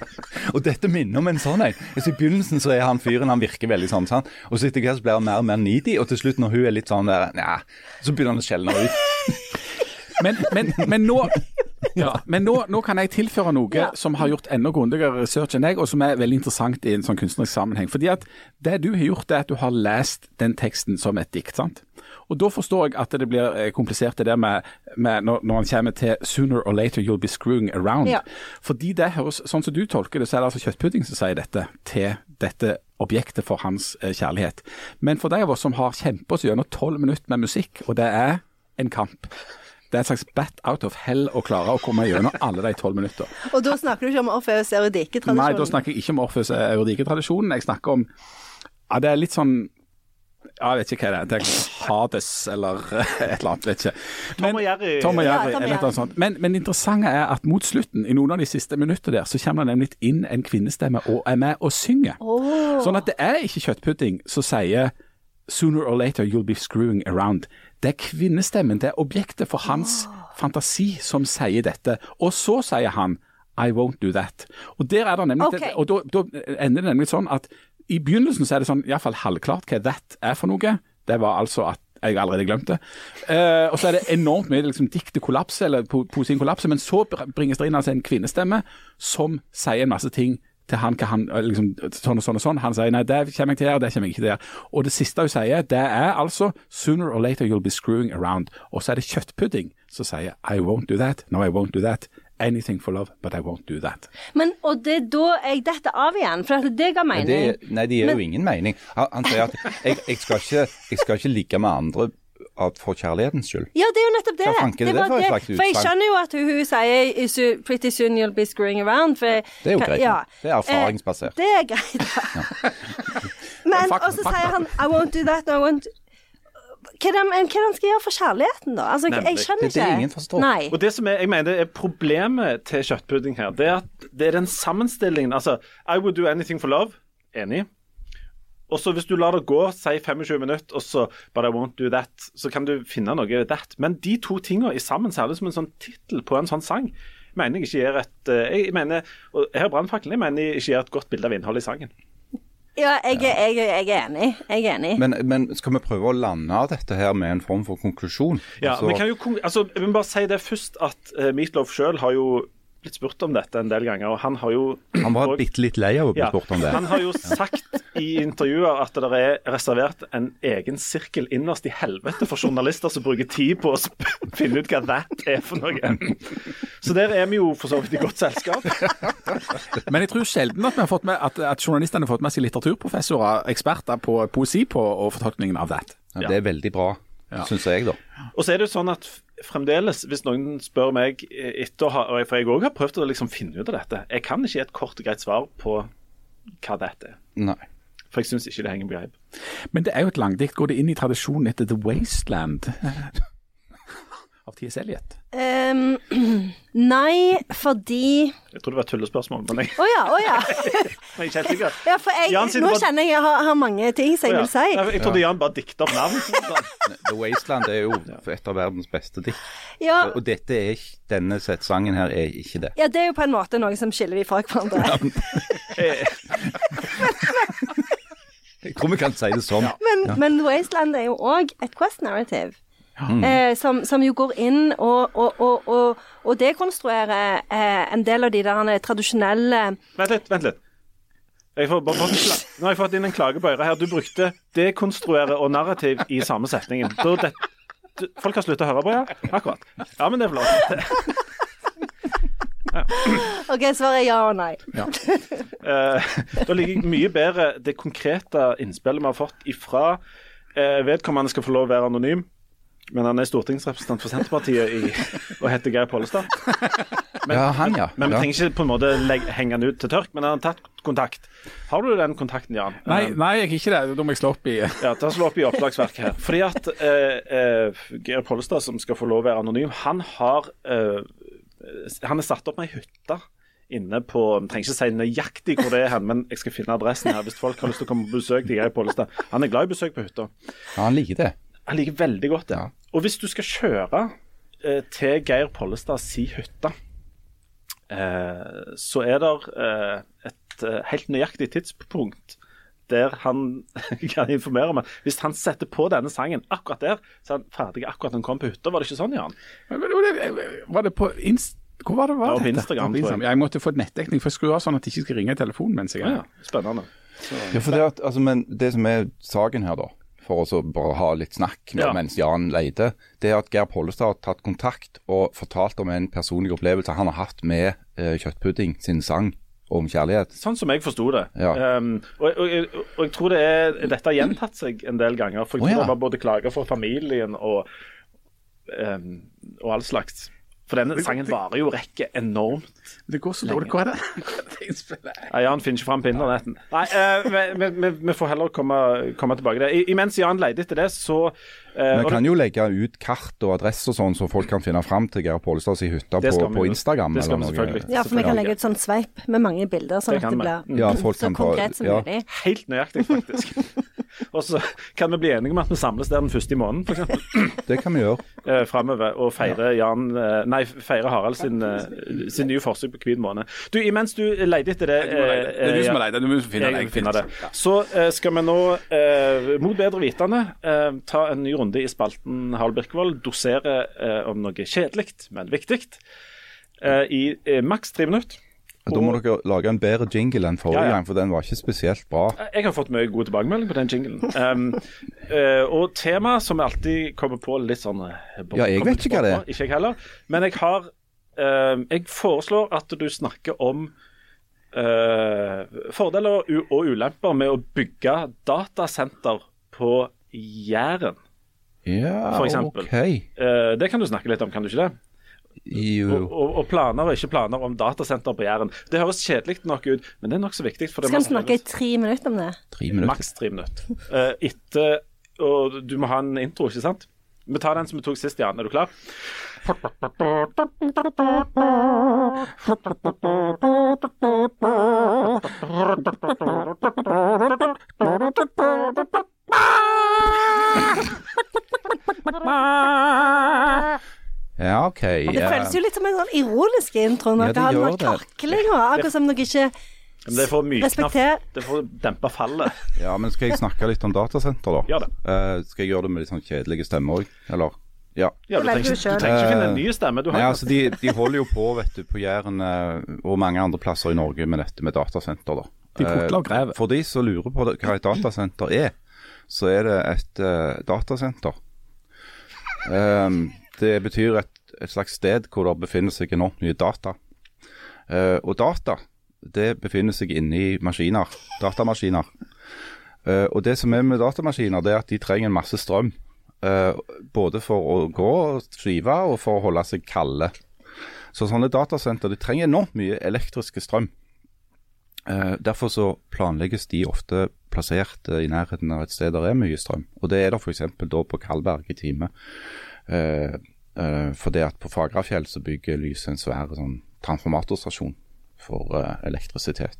Og dette minner om en sånn en. Så I begynnelsen så er han fyren han virker veldig sånn. Sant? Og så etter hvert så blir han mer og mer needy, og til slutt når hun er litt sånn der, Nja, så begynner han å skjelne ut. Men, men, men, nå, ja, men nå, nå kan jeg tilføre noe Ja. som har gjort enda grundigere research enn jeg, og som er veldig interessant i en sånn kunstnerisk sammenheng. Fordi at Det du har gjort, er at du har lest den teksten som et dikt. sant? Og Da forstår jeg at det blir eh, komplisert det der med, med når, når han kommer til 'sooner or later you'll be screwing around'. Ja. Fordi det høres, sånn som du tolker det, så er det altså kjøttpudding som sier dette til dette objektet for hans eh, kjærlighet. Men for de av oss som har kjempet oss gjennom tolv minutter med musikk, og det er en kamp det er et slags bat out of hell å klare å komme gjennom alle de tolv minutter. Og da snakker du ikke om Orfeus Nei, da snakker jeg ikke om Orfeus Eurydike-tradisjonen. Jeg snakker om ja, Det er litt sånn ja, Jeg vet ikke hva det er. Det er Hades eller et eller annet. vet ikke. Men, og Jerry. Tom og Ja, Jerry, Tom eller noe sånt. Men, men det interessante er at mot slutten, i noen av de siste minuttene der, så kommer det nemlig inn en kvinnestemme og er med og synger. Sånn at det er ikke kjøttpudding som sier 'sooner or later you'll be screwing around'. Det er kvinnestemmen, det er objektet for hans fantasi som sier dette. Og så sier han 'I won't do that'. Og der er det nemlig, Ok. og da, da ender det nemlig sånn at i begynnelsen så er det sånn iallfall halvklart hva 'that' er for noe. Det var altså at jeg allerede glemte. Uh, og så er det enormt mye liksom, diktet kollapser, eller po poesien kollapser, men så bringes det inn altså en kvinnestemme som sier en masse ting til han, han eh, liksom, sånn og sånn og sånn. Han sier nei, det kommer jeg til å gjøre, det kommer jeg ikke til å gjøre. Og det siste hun sier, det er altså 'sooner or later you'll be screwing around'. Og så er det kjøttpudding som sier 'I won't do that', 'no I won't do that'. Anything for love, but I won't do that. Men, og det er da jeg detter av igjen, for at det ga Men mening. det, nei, det gir jo ingen mening. Han, sier at jeg, jeg, skal ikke, jeg skal ikke ligge med andre for kjærlighetens skyld. Ja, det er jo nettopp det. Er det var for For jeg skjønner jo at hun, hun sier "Is you- 'pretty soon you'll be screwing around'. For, Det er jo greit. Ja. Det er erfaringsbasert. Eh, det er greit, da. Men Fakta- og så fakta. sier han 'I won't do that', I won't hva det hva de skal gjøre for kjærligheten, da? Altså, Nemlig. jeg skjønner ikke. Det er det ingen forstår. Nei. Og det som er, jeg mener er Problemet til kjøttpudding her, det er at det er den sammenstillingen. Altså, I would do anything for love. Enig. Og så hvis du lar det gå, si 25 minutter, og så but I won't do that, så kan du finne noe that. Men de to tingene i sammen, særlig som en sånn tittel på en sånn sang, mener jeg ikke gir et eh, Jeg mener, og her er brannfakkelen, jeg mener jeg ikke gir et godt bilde av innholdet i sangen. Ja, jeg, er- jeg, jeg er enig. Jeg er enig. Men, men skal vi prøve å lande dette her med en form for konklusjon? Ja, Altså, vi kan jo, altså, jeg vil bare si det først at uh, Meatloaf sjøl har jo blitt spurt om dette en del ganger, og han har jo han var og- bitte litt lei av å bli Ja, spurt om det. Han har jo sagt i intervjuer at det er reservert en egen sirkel innerst i helvete for journalister som bruker tid på å sp finne ut hva that er for noe. Så der er vi jo for så vidt i godt selskap. Men jeg tror sjelden at, vi har fått med, at, at journalistene har fått med seg litteraturprofessorer, eksperter på poesi på og fortolkningen av that. Ja, det er veldig bra, Ja. syns jeg, da. Og så er det jo sånn at fremdeles, hvis noen spør meg eh, etter å ha For jeg òg har prøvd å liksom finne ut av dette. Jeg kan ikke gi et kort og greit svar på hva dette er. Nei. For jeg syns ikke det henger på greip. Men det er jo et langdikt. Går det inn i tradisjonen etter The Wasteland av T.S. Eliot? Um, nei, fordi Jeg tror det var et tullespørsmål, men jeg, Å ja, å ja. jeg er ikke ja for jeg, Jan, nå bare... kjenner jeg jeg har, har mange ting som jeg vil si. Ja, Jeg trodde Jan bare dikta opp navn. The Wasteland er jo et av verdens beste dikt. Ja, Og dette er ikke, denne sangen her er ikke det. ja, det er jo på en måte noe som skiller de fra hverandre. Jeg tror vi kan si det sånn. Men, men Wasteland er jo òg et quest narrative. Eh, som, som jo går inn og, og, og, og, og dekonstruerer eh, en del av de der tradisjonelle Vent litt, vent litt. Får bare bare, Nå har jeg fått inn en klage på øret her. Du brukte dekonstruere og narrativ i samme setningen. Det, du, folk har sluttet å høre på, ja? Akkurat. Ja, men det er flott. OK, svaret er ja og nei. Eh, da liker jeg mye bedre det konkrete innspillet vi har fått ifra eh, vedkommende skal få lov å være anonym, men han er stortingsrepresentant for Senterpartiet i, og heter Geir Pollestad. Ja, han, ja. Men vi ja. trenger ikke på en måte legge, henge han ut til tørk, men han har tatt kontakt. Har du den kontakten, Jan? Nei, nei, jeg er ikke det. Da må jeg slå opp i Ja, ta slå opp i oppslagsverket her. Fordi at eh, eh, Geir Pollestad, som skal få lov å være anonym, han har eh, Han er satt opp med ei hytte inne på Jeg trenger ikke si nøyaktig hvor det er hen, men jeg skal finne adressen her hvis folk har lyst til å komme på besøk til Geir Pollestad. Han er glad i besøk på hytta. Ja, han liker det. Han liker veldig godt det. Ja. Og hvis du skal kjøre eh, til Geir Pollestad si hytte, eh, så er det eh, et eh, helt nøyaktig tidspunkt der han kan informere om at hvis han setter på denne sangen akkurat der, så er han ferdig akkurat når han kom på hytta. Var det ikke sånn, Jan? Men Var det, var det på Inst... Hvor var det? Var Det dette? Instagram, tror jeg. Jeg måtte få nettdekning, for jeg skrur av sånn at jeg ikke skal ringe i telefonen mens jeg er Ja, spennende. Ja, for det, at, altså, men det som er saken her, da, for å bare ha litt snakk nå, Ja. mens Jan leide, det er at Geir Pollestad har tatt kontakt og fortalt om en personlig opplevelse han har hatt med eh, Kjøttpudding sin sang om kjærlighet. Sånn som jeg forsto det. Ja. Um, og, og, og jeg tror det er, dette har gjentatt seg en del ganger. For jeg tror ja. det var både klager for familien og, um, og all slags. For denne sangen varer jo rekke enormt. Det går så dårlig. Hva er det? Det? Ja, Jan finner ikke fram på internetten. Nei, eh, vi, vi, vi, får heller komme, komme tilbake til det. I, imens Jan leter etter det, så Vi kan jo legge ut kart og adresse og sånn, så folk kan finne fram til Geir Pollestads hytte på, på. Instagram. Det skal eller vi noe. selvfølgelig. Ja, for vi kan legge ut sånn sveip med mange bilder, sånn Det at det blir Ja, så konkret som ja. mulig. Helt nøyaktig, faktisk. og så kan vi bli enige om at vi samles der den første i måneden, f.eks. Det kan vi gjøre. eh, framover og feire Jan eh, Nei, feire Harald sin, eh, sin nye forsøk på hvit måned. Du, imens du leter etter det. Det er du som har leite. Du må finne jeg finner det. Så eh, skal vi nå, eh, mot bedre vitende, eh, ta en ny runde i spalten Harald Birkevold. Dosere eh, om noe kjedelig, men viktig. eh, I eh, maks tre minutter. Da må dere lage en bedre jingle enn forrige Ja, ja. gang, for den var ikke spesielt bra. Jeg har fått mye god tilbakemelding på den jinglen. Um, eh, og tema som jeg alltid kommer på litt sånn eh, Ja, jeg vet ikke hva det er. Ikke jeg heller. Men jeg har eh, Jeg foreslår at du snakker om Uh, fordeler og ulemper med å bygge datasenter på Jæren. Ja, For eksempel. OK. Eh, det kan du snakke litt om, kan du ikke det? Jo. Og, og, og planer og ikke planer om datasenter på Jæren. Det høres kjedelig nok ut, men det er nokså viktig. For det Skal vi snakke i tre minutter om det? Tre minutter. maks tre minutter. Eh, etter Og du må ha en intro, ikke sant? Vi tar den som vi tok sist, Jan. Er du klar? Ja, OK. Det ja. føles jo litt som en sånn ironisk intro når Ja, det har noe det. kakling og akkurat som dere ikke Men det er for å. Det dempe fallet. Ja, men skal jeg snakke litt om datasenter, da? Ja, det. Uh, skal jeg gjøre det med litt sånn kjedelige stemmer òg, eller? Ja. Ja, du, trenger du trenger ikke finne en Eh, ny stemme. Du har Nei, altså de, de holder jo på vet du, på Jæren eh, og mange andre plasser i Norge med dette med datasenter. da. De putler og Eh. For de som lurer på hva et datasenter er, så er det et uh, datasenter. Eh, det betyr et, et slags sted hvor det befinner seg enormt mye data. Uh, og data det befinner seg inni maskiner, datamaskiner. Uh, og det som er med datamaskiner, det er at de trenger en masse strøm. Uh, både for å gå og skrive og for å holde seg kalde. Så sånne datasenter de trenger enormt mye elektriske strøm. Eh, derfor så planlegges de ofte plassert eh, i nærheten av et sted der er mye strøm. Og det er det f.eks. da på Kalberg i Time. For det at på Fagrafjell så bygger Lyse en svær sånn transformatorstasjon for eh, elektrisitet.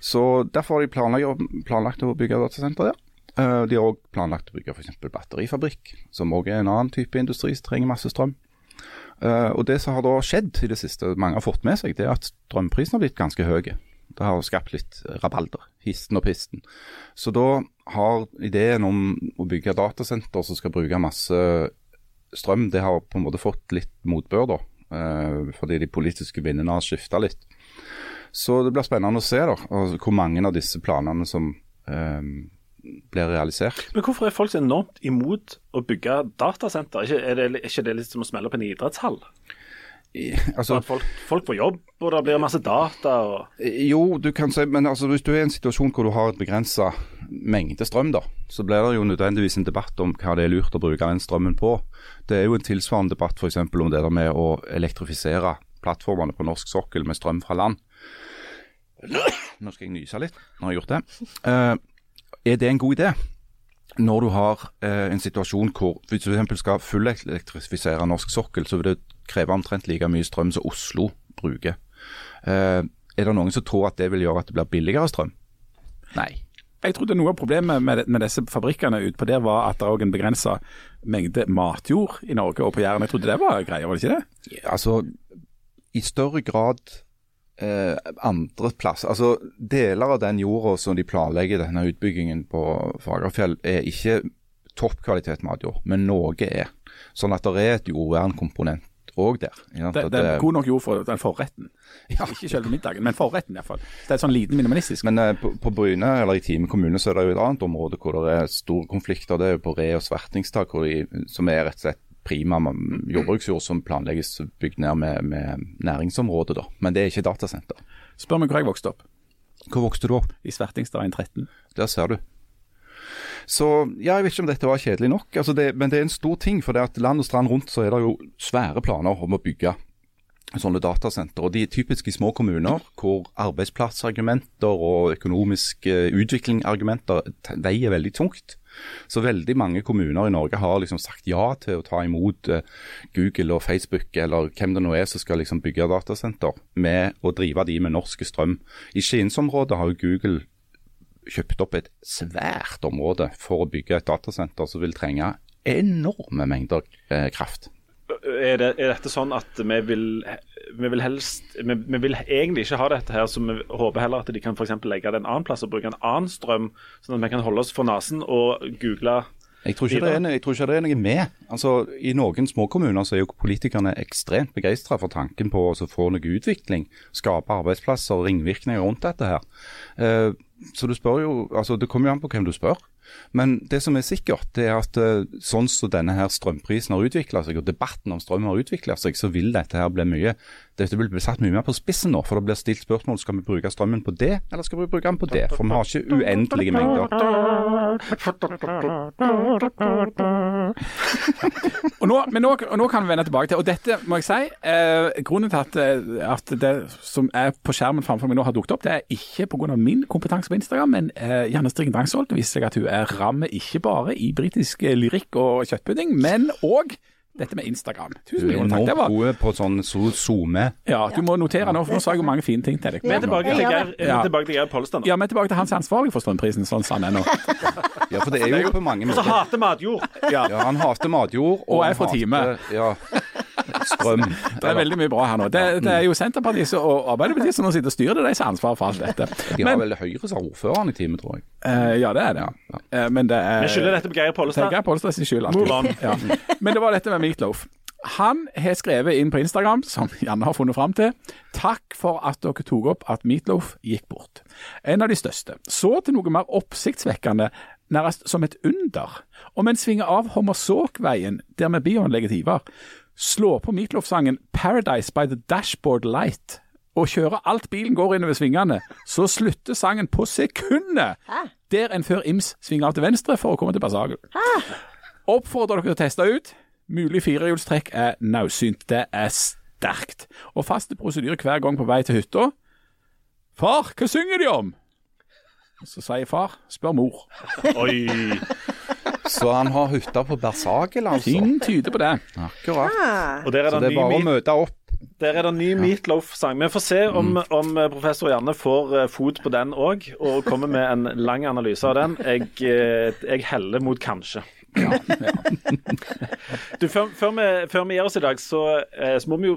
Så derfor har de planlagt, å bygge datasenter der. Eh, de har òg planlagt å bygge f.eks. batterifabrikk, som òg er en annen type industri som trenger masse strøm. Eh, og Det som har da skjedd i det siste, mange har fått med seg, det er at strømprisen har blitt ganske høy. Det har skapt litt rabalder, histen og pisten. Så da har ideen om å bygge datasenter som skal bruke masse strøm, det har på en måte fått litt motbør, da. eh, fordi de politiske vindene har skifta litt. Så det blir spennende å se da, hvor mange av disse planene som eh, blir realisert. Men hvorfor er folk så enormt imot å bygge datasenter? Er, er ikke det litt som å smelle opp en idrettshall? Altså, folk, folk får jobb, og det blir masse data og Jo, du kan si, men altså, hvis du er i en situasjon hvor du har et begrensa mengde strøm, da, så blir det jo nødvendigvis en debatt om hva det er lurt å bruke den strømmen på. Det er jo en tilsvarende debatt f.eks. om det der med å elektrifisere plattformene på norsk sokkel med strøm fra land. Nå skal jeg nyse litt. Nå har jeg gjort det. Uh, er det en god idé? Når du har eh, en situasjon hvor hvis du f.eks. skal fullelektrifisere norsk sokkel, så vil det kreve omtrent like mye strøm som Oslo bruker. Eh, er det noen som tror at det vil gjøre at det blir billigere strøm? Nei. Jeg trodde noe av problemet med, med disse fabrikkene utpå der var at det er også en begrensa mengde matjord i Norge og på Jæren. Jeg trodde det var greia, var det ikke det? Altså, i større grad eh, andre plasser Altså, deler av den jorda som de planlegger denne utbyggingen på Fagerfjell, er ikke toppkvalitet matjord, men noe er. Sånn at det er et jordvernkomponent òg der. Ja? Det, det er god nok jord for den forretten. Ikke selve middagen, men forretten iallfall. Det er sånn liten minimalistisk. Men eh, på, på Bryne eller i Time kommune så er det jo et annet område hvor det er store konflikter. Det er jo på Re og de, som er rett og slett prima jordbruksjord som planlegges bygd ned med, med næringsområde. da. Men det er ikke datasenter. Spør meg hvor jeg vokste opp. Hvor vokste du opp? I Svertingstad 13. Der ser du. Så ja, jeg vet ikke om dette var kjedelig nok, altså det, men det er en stor ting. For det at land og strand rundt så er det jo svære planer om å bygge sånne datasenter. Og de er typisk i små kommuner hvor arbeidsplassargumenter og økonomisk utviklingargumenter veier veldig tungt. Så veldig mange kommuner i Norge har liksom sagt ja til å ta imot eh, Google og Facebook eller hvem det nå er som skal liksom bygge datasenter, med å drive de med norske strøm. I Skiensområdet har jo Google kjøpt opp et svært område for å bygge et datasenter som vil trenge enorme mengder eh, kraft. er, det, er dette sånn at vi vil, vi vil helst vi, vi vil egentlig ikke ha dette her, så vi håper heller at de kan for legge det en annen plass og bruke en annen strøm, sånn at vi kan holde oss for nesen og google Jeg tror, ikke det er, no- jeg tror ikke det er noe med. Altså, I noen småkommuner så er jo politikerne ekstremt begeistra for tanken på å få noe utvikling. Skape arbeidsplasser og ringvirkninger rundt dette her. Uh, så du spør jo Altså, det kommer jo an på hvem du spør. Men det som er sikkert, det er at uh, sånn som denne her strømprisen har utvikla seg, og debatten om strøm har utvikla seg, så vil dette her bli mye Dette vil bli satt mye mer på spissen nå. For det blir stilt spørsmål skal vi bruke strømmen på det, eller skal vi bruke den på det. For vi har ikke uendelige mengder. Og nå, men nå, og nå kan vi vende tilbake til, og dette må jeg si, eh, grunnen til at, eh, at det som er på skjermen framfor meg nå har dukket opp, det er ikke pga. min kompetanse på Instagram, men eh, Janne Strikken Drangsvold. Viser seg at hun er ramme ikke bare i britisk eh, lyrikk og kjøttpudding, men òg dette med Instagram. Du Tusen er millioner takk. Var, gode på sånn SoMe. zoome. ja, du må notere nå, for nå sa jeg jo mange fine ting til deg. Vi er tilbake til Geir, er Ja. tilbake til Geir Pollestad nå. ja, vi er tilbake til hans ansvarlige er for strømprisen, sånn som han er nå. Ja, for det er jo på mange måter Og så hater matjord. Ja. Ja, han hater matjord. Og er fra time. Ja. Strøm. Det er veldig mye bra her nå. Det, det er jo Senterpartiet og Arbeiderpartiet som nå sitter og styrer det, de som har ansvaret for alt dette. De har Men, vel Høyre som ordføreren i time, tror jeg. eh, ja, det er det. Ja. men det er Vi skylder dette på Geir Pollestad. Geir Pollestad på sin skyld. Ja. Men det var dette med Meatloaf. Han har skrevet inn på Instagram, som Janne har funnet fram til, takk for at dere tok opp at Meatloaf gikk bort. En av de største. Så til noe mer oppsiktsvekkende, nærmest som et under. Om en svinger av Hommersåkveien, der med bioanlegget Ivar, slår på Meatloaf-sangen 'Paradise by the Dashboard Light' og kjører alt bilen går innover svingene, så slutter sangen på sekundet der en før Ims svinger av til venstre for å komme til Basagel. Oppfordrer dere til å teste ut. Mulig firehjulstrekk er naudsynt. Det er sterkt. Og faste prosedyre hver gang på vei til hytta. Far, hva synger de om? Så sier far, spør mor. Oi. Så han har hytta på Bersakel, altså. Ting tyder på det. Akkurat. Ah. Og der er Så det, det er bare å møte opp. der er det ny Meatloaf-sang. Vi får se om, om eh, professor Janne får eh, fot på den òg, og kommer med en lang analyse av den. Jeg, eh, jeg heller mot kanskje. Du, før, før, vi, før vi gir oss i dag, så, så må vi jo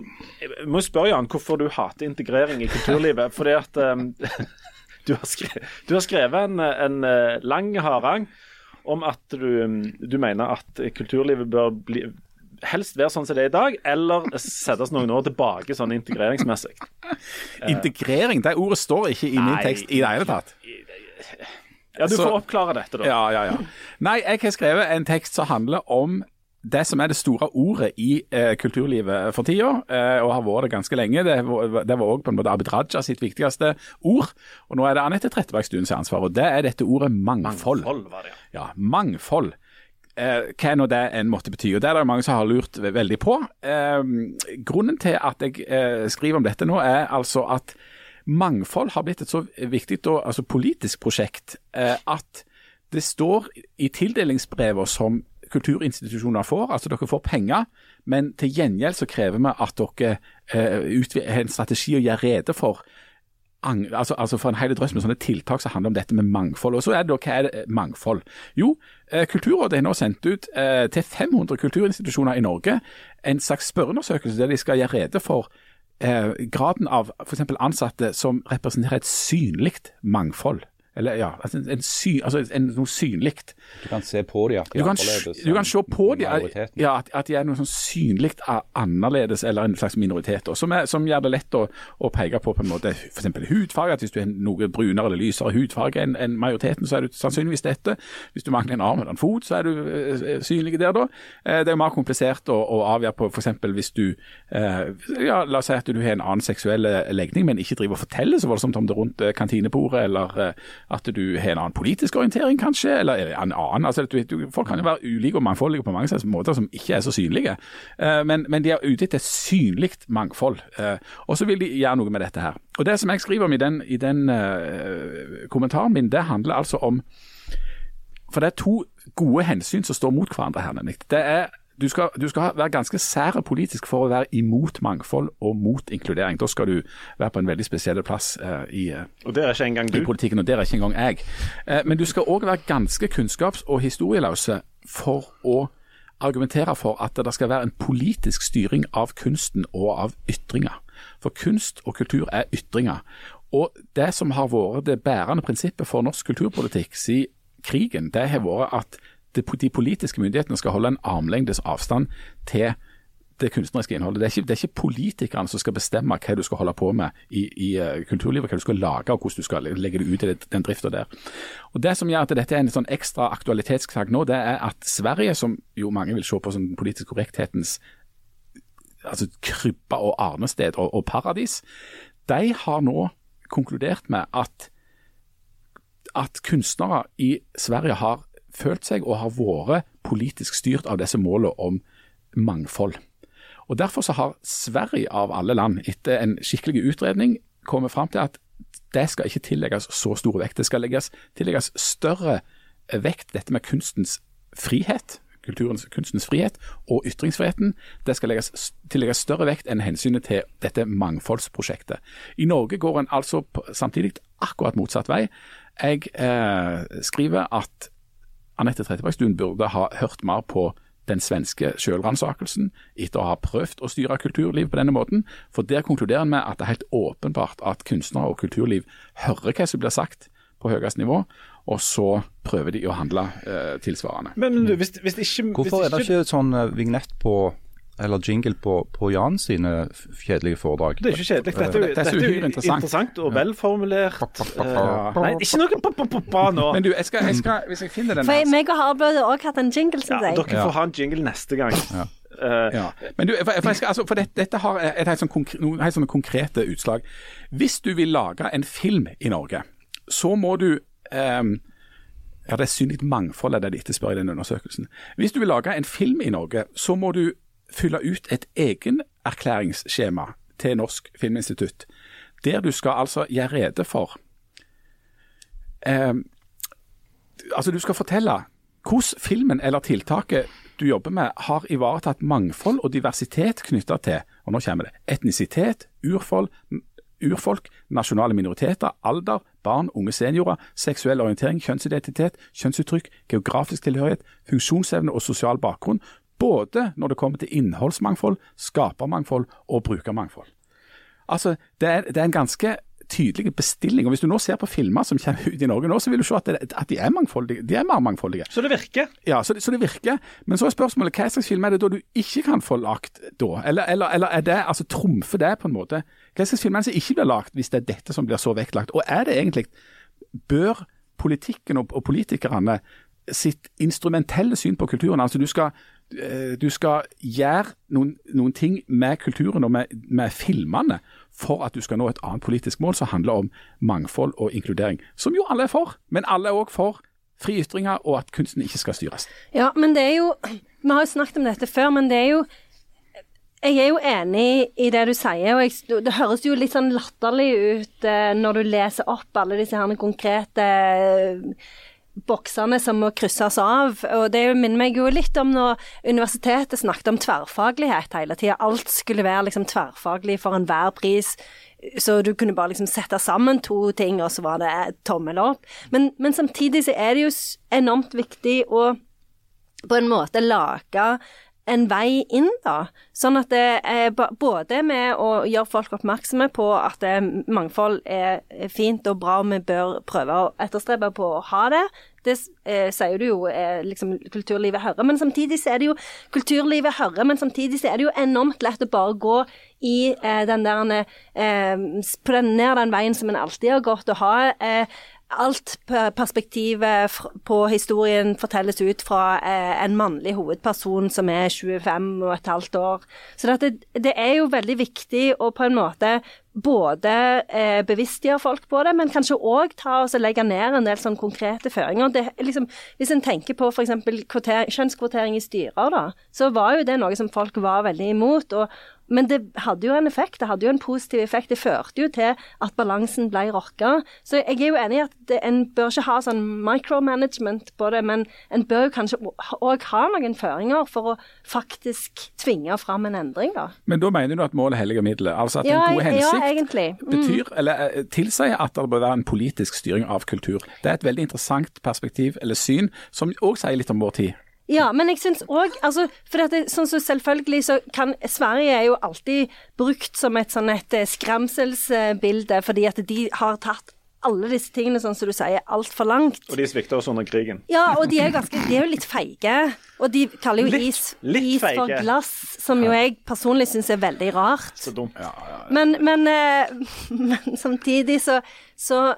må spørre Jan hvorfor du hater integrering i kulturlivet. Fordi at um, du, har skrevet, du har skrevet en, en lang harang om at du, du mener at kulturlivet bør bli helst være sånn som det er i dag, eller settes noen år tilbake sånn integreringsmessig. Integrering, det ordet står ikke i min Nei. tekst i det hele tatt. Ja, Du får oppklare dette, da. Ja, ja, ja. Nei, jeg har skrevet en tekst som handler om det som er det store ordet i eh, kulturlivet for tida, eh, og har vært det ganske lenge. Det var det var òg på en måte Abid Raja sitt viktigste ord. Og nå er det Anette Trettebergstuen som ansvar, og det er dette ordet mangfold. Mangfold, var det, ja. Ja, mangfold. Eh, hva nå det enn måtte bety. og Det er det mange som har lurt veldig på. Eh, grunnen til at jeg eh, skriver om dette nå, er altså at mangfold har blitt et så viktig og, altså politisk prosjekt eh, at det står i tildelingsbrevene som kulturinstitusjoner får. Altså dere får penger, men til gjengjeld så krever vi at dere eh, har en strategi å gjøre rede for altså, altså for en hel drøss med sånne tiltak som handler om dette med mangfold. Og så er det da, Hva er det mangfold? Jo, eh, Kulturrådet har nå sendt ut eh, til 500 kulturinstitusjoner i Norge en slags spørreundersøkelse der de skal gjøre rede for eh, graden av f.eks. ansatte som representerer et synlig mangfold. Eller ja, altså en, sy, altså en, noe synlig. Du kan se på dem at de er annerledes. du kan se på dem ja, at, at de er noe sånn synlig annerledes, eller en slags minoritet, og som, er, som gjør det lett å, å peke på på en måte f.eks. hudfarge. at Hvis du har noe brunere eller lysere hudfarge enn en majoriteten, så er du sannsynligvis dette. Hvis du mangler en arm eller en fot, så er du eh, synlig der, da. Eh, det er jo mer komplisert å, å avgjøre på f.eks. hvis du eh, ja, La oss si at du har en annen seksuell legning, men ikke driver og forteller så voldsomt om det rundt eh, kantinebordet, eller eh, at du har en annen politisk orientering, kanskje, eller en annen. altså du, Folk kan jo være ulike og mangfoldige på mange måter som ikke er så synlige, Eh, men, men de er ute etter et synlig mangfold. Eh, og så vil de gjøre noe med dette her. Og Det som jeg skriver om i den, i den eh, kommentaren min, det handler altså om For det er to gode hensyn som står mot hverandre her. Det er du skal, du skal være ganske sær politisk for å være imot mangfold og mot inkludering. Da skal du være på en veldig spesiell plass eh, i, eh, Og det er ikke engang i politikken, og der er ikke engang jeg. Eh, Men du skal òg være ganske kunnskaps- og historieløse for å argumentere for at det skal være en politisk styring av kunsten og av ytringer. For kunst og kultur er ytringer. Og det som har vært det bærende prinsippet for norsk kulturpolitikk siden krigen, det har vært at de politiske myndighetene skal holde en armlengdes avstand til det kunstneriske innholdet. Det er, ikke, det er ikke politikerne som skal bestemme hva du skal holde på med i, i uh, kulturlivet, hva du skal lage og hvordan du skal legge det ut i den drifta der. Og Det som gjør at dette er en sånn ekstra aktualitetssak nå, det er at Sverige, som jo mange vil se på som den korrekthetens altså krybbe og arnested og, og paradis, de har nå konkludert med at, at kunstnere i Sverige har følt seg og har vært politisk styrt av disse målene om mangfold. Og Derfor så har Sverige av alle land, etter en skikkelig utredning, kommet fram til at det skal ikke tillegges så stor vekt. Det skal legges, tillegges større vekt, dette med kunstens frihet, kulturens, kunstens frihet og ytringsfriheten. Det skal legges, tillegges større vekt enn hensynet til dette mangfoldsprosjektet. I Norge går en altså samtidig akkurat motsatt vei. Jeg eh, skriver at Anette Trettebergstuen burde ha hørt mer på den svenske selvransakelsen etter å ha prøvd å styre kulturliv på denne måten. For der konkluderer en med at det er helt åpenbart at kunstnere og kulturliv hører hva som blir sagt på høyest nivå, og så prøver de å handle eh, tilsvarende. Men hvis, hvis ikke Hvorfor hvis er det ikke sånn uh, vignett på eller jingle på, på Jan sine kjedelige foredrag. Det er ikke kjedelig. Dette, Dette er jo dette interessant. interessant og velformulert. Ja. Nei, ikke noe pa-pa-pa nå. Men du, jeg skal, jeg skal, hvis jeg finner den For her, jeg, meg og Harald har også hatt en jingle, som deg. Ja, dere får ha en jingle neste gang. Eh, Ja. Men du, for, for, jeg skal, altså, for dette, dette har et helt sånn konkre, noen helt sånne konkrete utslag. Hvis du vil lage en film i Norge, så må du um, ja, Det er synlig mangfold av det de etterspør i den undersøkelsen. Hvis du vil lage en film i Norge, så må du fylle ut et egenerklæringsskjema til Norsk Filminstitutt, der du skal altså gjøre rede for eh, Altså, du skal fortelle hvordan filmen eller tiltaket du jobber med har ivaretatt mangfold og diversitet knytta til og nå kommer det, etnisitet, urfolk, urfolk, nasjonale minoriteter, alder, barn, unge seniorer, seksuell orientering, kjønnsidentitet, kjønnsuttrykk, geografisk tilhørighet, funksjonsevne og sosial bakgrunn, både når det kommer til innholdsmangfold, skapermangfold og brukermangfold. Altså, det er, det er en ganske tydelig bestilling. og Hvis du nå ser på filmer som kommer ut i Norge nå, så vil du se at, det, at de er mangfoldige. De er mer mangfoldige. Så det virker. Ja, så det, så det virker. Men så er spørsmålet hva slags film er det da du ikke kan få lagt da? Eller, eller, eller er det, altså trumfer det på en måte? Hva slags film er det som ikke blir lagt hvis det er dette som blir så vektlagt? Og er det egentlig Bør politikken og, og politikerne sitt instrumentelle syn på kulturen, altså du skal, du skal gjøre noen, noen ting med kulturen og med, med filmene for at du skal nå et annet politisk mål som handler om mangfold og inkludering. Som jo alle er for, men alle er òg for fri ytringer og at kunsten ikke skal styres. Ja, men det er jo Vi har jo snakket om dette før, men det er jo Jeg er jo enig i det du sier, og jeg, det høres jo litt sånn latterlig ut eh, når du leser opp alle disse her konkrete eh, boksene som må krysses av. Og det minner meg jo litt om når universitetet snakket om tverrfaglighet hele tida. Alt skulle være liksom tverrfaglig for enhver pris. Så du kunne bare liksom sette sammen to ting, og så var det tommel opp. Men, men samtidig så er det jo enormt viktig å på en måte lage en vei inn, da. Sånn at det er både med å gjøre folk oppmerksomme på at eh, mangfold er fint og bra, og vi bør prøve å etterstrebe på å ha det. Det eh, sier du jo er liksom kulturlivet hører, men samtidig så er det jo kulturlivet hører, men samtidig så er det jo enormt lett å bare gå i eh, den der eh, ned den veien som en alltid har gått, og ha eh, alt perspektivet på historien fortelles ut fra eh, en mannlig hovedperson som er 25 og et halvt år. Så det, er jo veldig viktig å på en måte både eh, bevisstgjøre folk på det, men kanskje òg legge ned en del sånn konkrete føringer. Det, liksom, hvis en tenker på f.eks. kjønnskvotering i styrer, da, så var jo det noe som folk var veldig imot. og men det hadde jo en effekt, det hadde jo en positiv effekt. Det førte jo til at balansen ble rokka. Så jeg er jo enig i at det, en bør ikke ha sånn micromanagement på det, men en bør jo kanskje òg ha noen føringer for å faktisk tvinge fram en endring, da. Men da mener du at målet helliger middelet? Altså at Ja, en god ja, hensikt egentlig. Mm. betyr, eller eh, tilsier at det bør være en politisk styring av kultur. Det er et veldig interessant perspektiv eller syn, som òg sier litt om vår tid. Ja, men jeg syns òg altså, For det, sånn så selvfølgelig så kan Sverige er jo alltid brukt som et sånn et eh, skremselsbilde, fordi at de har tatt alle disse tingene, sånn som du sier, altfor langt. Og de svikta oss under krigen. Ja, og de er, ganske, de er jo litt feige. Og de kaller jo Litt- is, litt is for glass, som jo jeg personlig syns er veldig rart. Så dumt. Men, men, eh, men samtidig så, så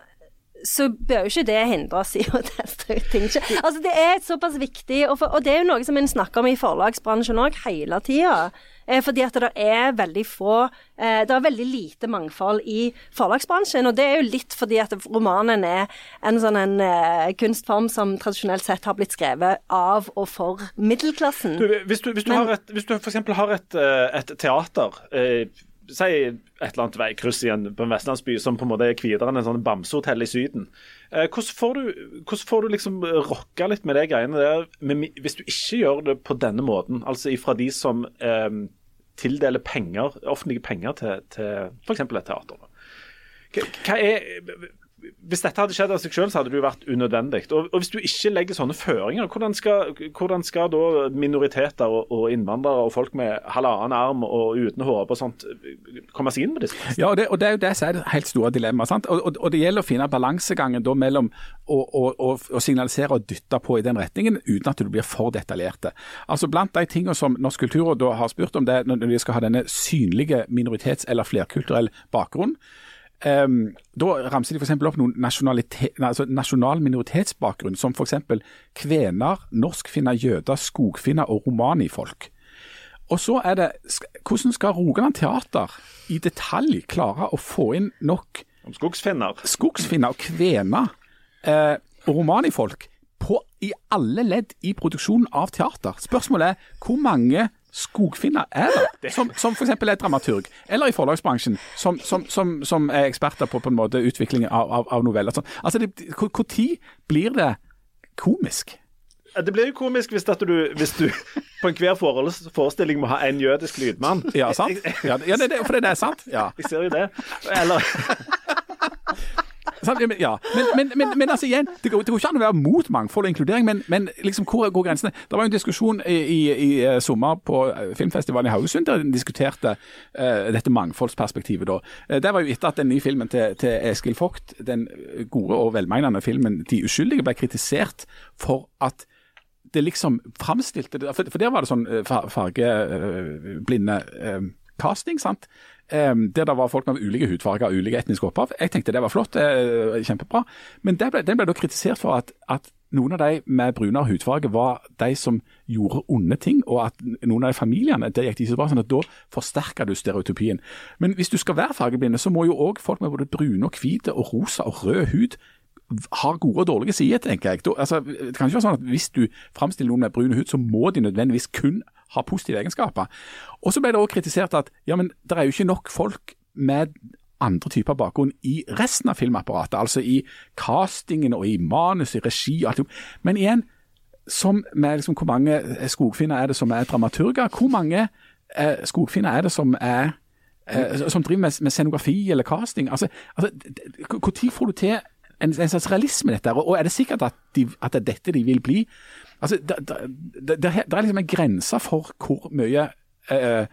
så bør jo ikke det hindre oss i å teste ut ting. Altså Det er såpass viktig, og, for, og det er jo noe som en snakker om i forlagsbransjen òg hele tida. Eh, fordi at det er veldig få eh, Det er veldig lite mangfold i forlagsbransjen. Og det er jo litt fordi at romanen er en sånn en eh, kunstform som tradisjonelt sett har blitt skrevet av og for middelklassen. Du, hvis du, hvis du, Men- har et, hvis du for eksempel har et, et teater Si et eller annet veikryss i en, på en vestlandsby som på en måte er kvidere enn en sånn bamsehotell i Syden. Eh, hvordan, får du, hvordan får du liksom rocka litt med de greiene der, men hvis du ikke gjør det på denne måten? Altså ifra de som eh, tildeler penger, offentlige penger til, til f.eks. et teater. Hva, hva er hvis dette hadde skjedd av seg selv, så hadde det jo vært unødvendig. Og, og Hvis du ikke legger sånne føringer, hvordan skal, hvordan skal da minoriteter og, og innvandrere og folk med halvannen arm og uten håp og sånt komme seg inn på disse plassene? Ja, og det, og det er jo det som er det helt store dilemmaet. Og, Det gjelder å finne balansegangen da mellom å, å, å signalisere og dytte på i den retningen, uten at du blir for detaljerte. Altså Blant de tingene som Norsk kulturråd har spurt om, det er når de skal ha denne synlige minoritets- eller flerkulturell bakgrunn. Um, da ramser de f.eks. opp noen altså nasjonal minoritetsbakgrunn, som f.eks. kvener, norskfinner, jøder, skogfinner og romanifolk. Og så er det, Hvordan skal Rogaland Teater i detalj klare å få inn nok skogsfinner? skogsfinner og kvener eh, og romanifolk på, i alle ledd i produksjonen av teater? Spørsmålet er hvor mange skogfinner er da, som, som f.eks. er dramaturg, eller i forlagsbransjen, som, som, som, som er eksperter på, på en måte utvikling av, av, av noveller. Sånn. Altså, det- hvor tid blir det komisk? Det blir jo komisk hvis, du, hvis du på enhver forestilling må ha en jødisk lydmann. Ja, sant? Ja, det, det, for det er sant. Ja. Jeg ser jo det. Eller Ja, men, men, men, altså igjen, det går, det går ikke an å være mot mangfold og inkludering, men, men liksom, hvor går grensene? Det var jo en diskusjon i, i, i eh, sommer på eh, filmfestivalen i Haugesund der de diskuterte uh, dette mangfoldsperspektivet. da. Det var jo etter at den nye filmen til, til Eskil Vogt, den gode og velmenende filmen 'De uskyldige', ble kritisert for at det liksom framstilte det For, for der var det sånn fa- fargeblinde casting, sant. Eh, der det var folk med ulike hudfarger og ulike etniske opphav. Jeg tenkte det var flott, eh, kjempebra. Men det ble, den ble da kritisert for at, at noen av de med brunere hudfarge var de som gjorde onde ting, og at noen av de familiene det gikk ikke så bra. sånn at Da forsterker du stereotypien. Men hvis du skal være fargeblinde, så må jo òg folk med både brune og hvite og rosa og rød hud har gode og dårlige sider, tenker jeg. Altså, det kan ikke være sånn at Hvis du framstiller noen med brun hud, så må de nødvendigvis kun ha positive egenskaper. Og Så ble det også kritisert at ja, men det er jo ikke nok folk med andre typer bakgrunn i resten av filmapparatet. Altså i castingen og i manus, i regi og alt. Men igjen, som med liksom, hvor mange skogfinner er det som er dramaturger? Hvor mange eh, skogfinner er det som er eh, som driver med, med scenografi eller casting? Altså, altså Når får du til en, en slags realisme i dette? Og er det sikkert at, de, at det er dette de vil bli? Altså, Det det- det- det er liksom en grense for hvor mye eh,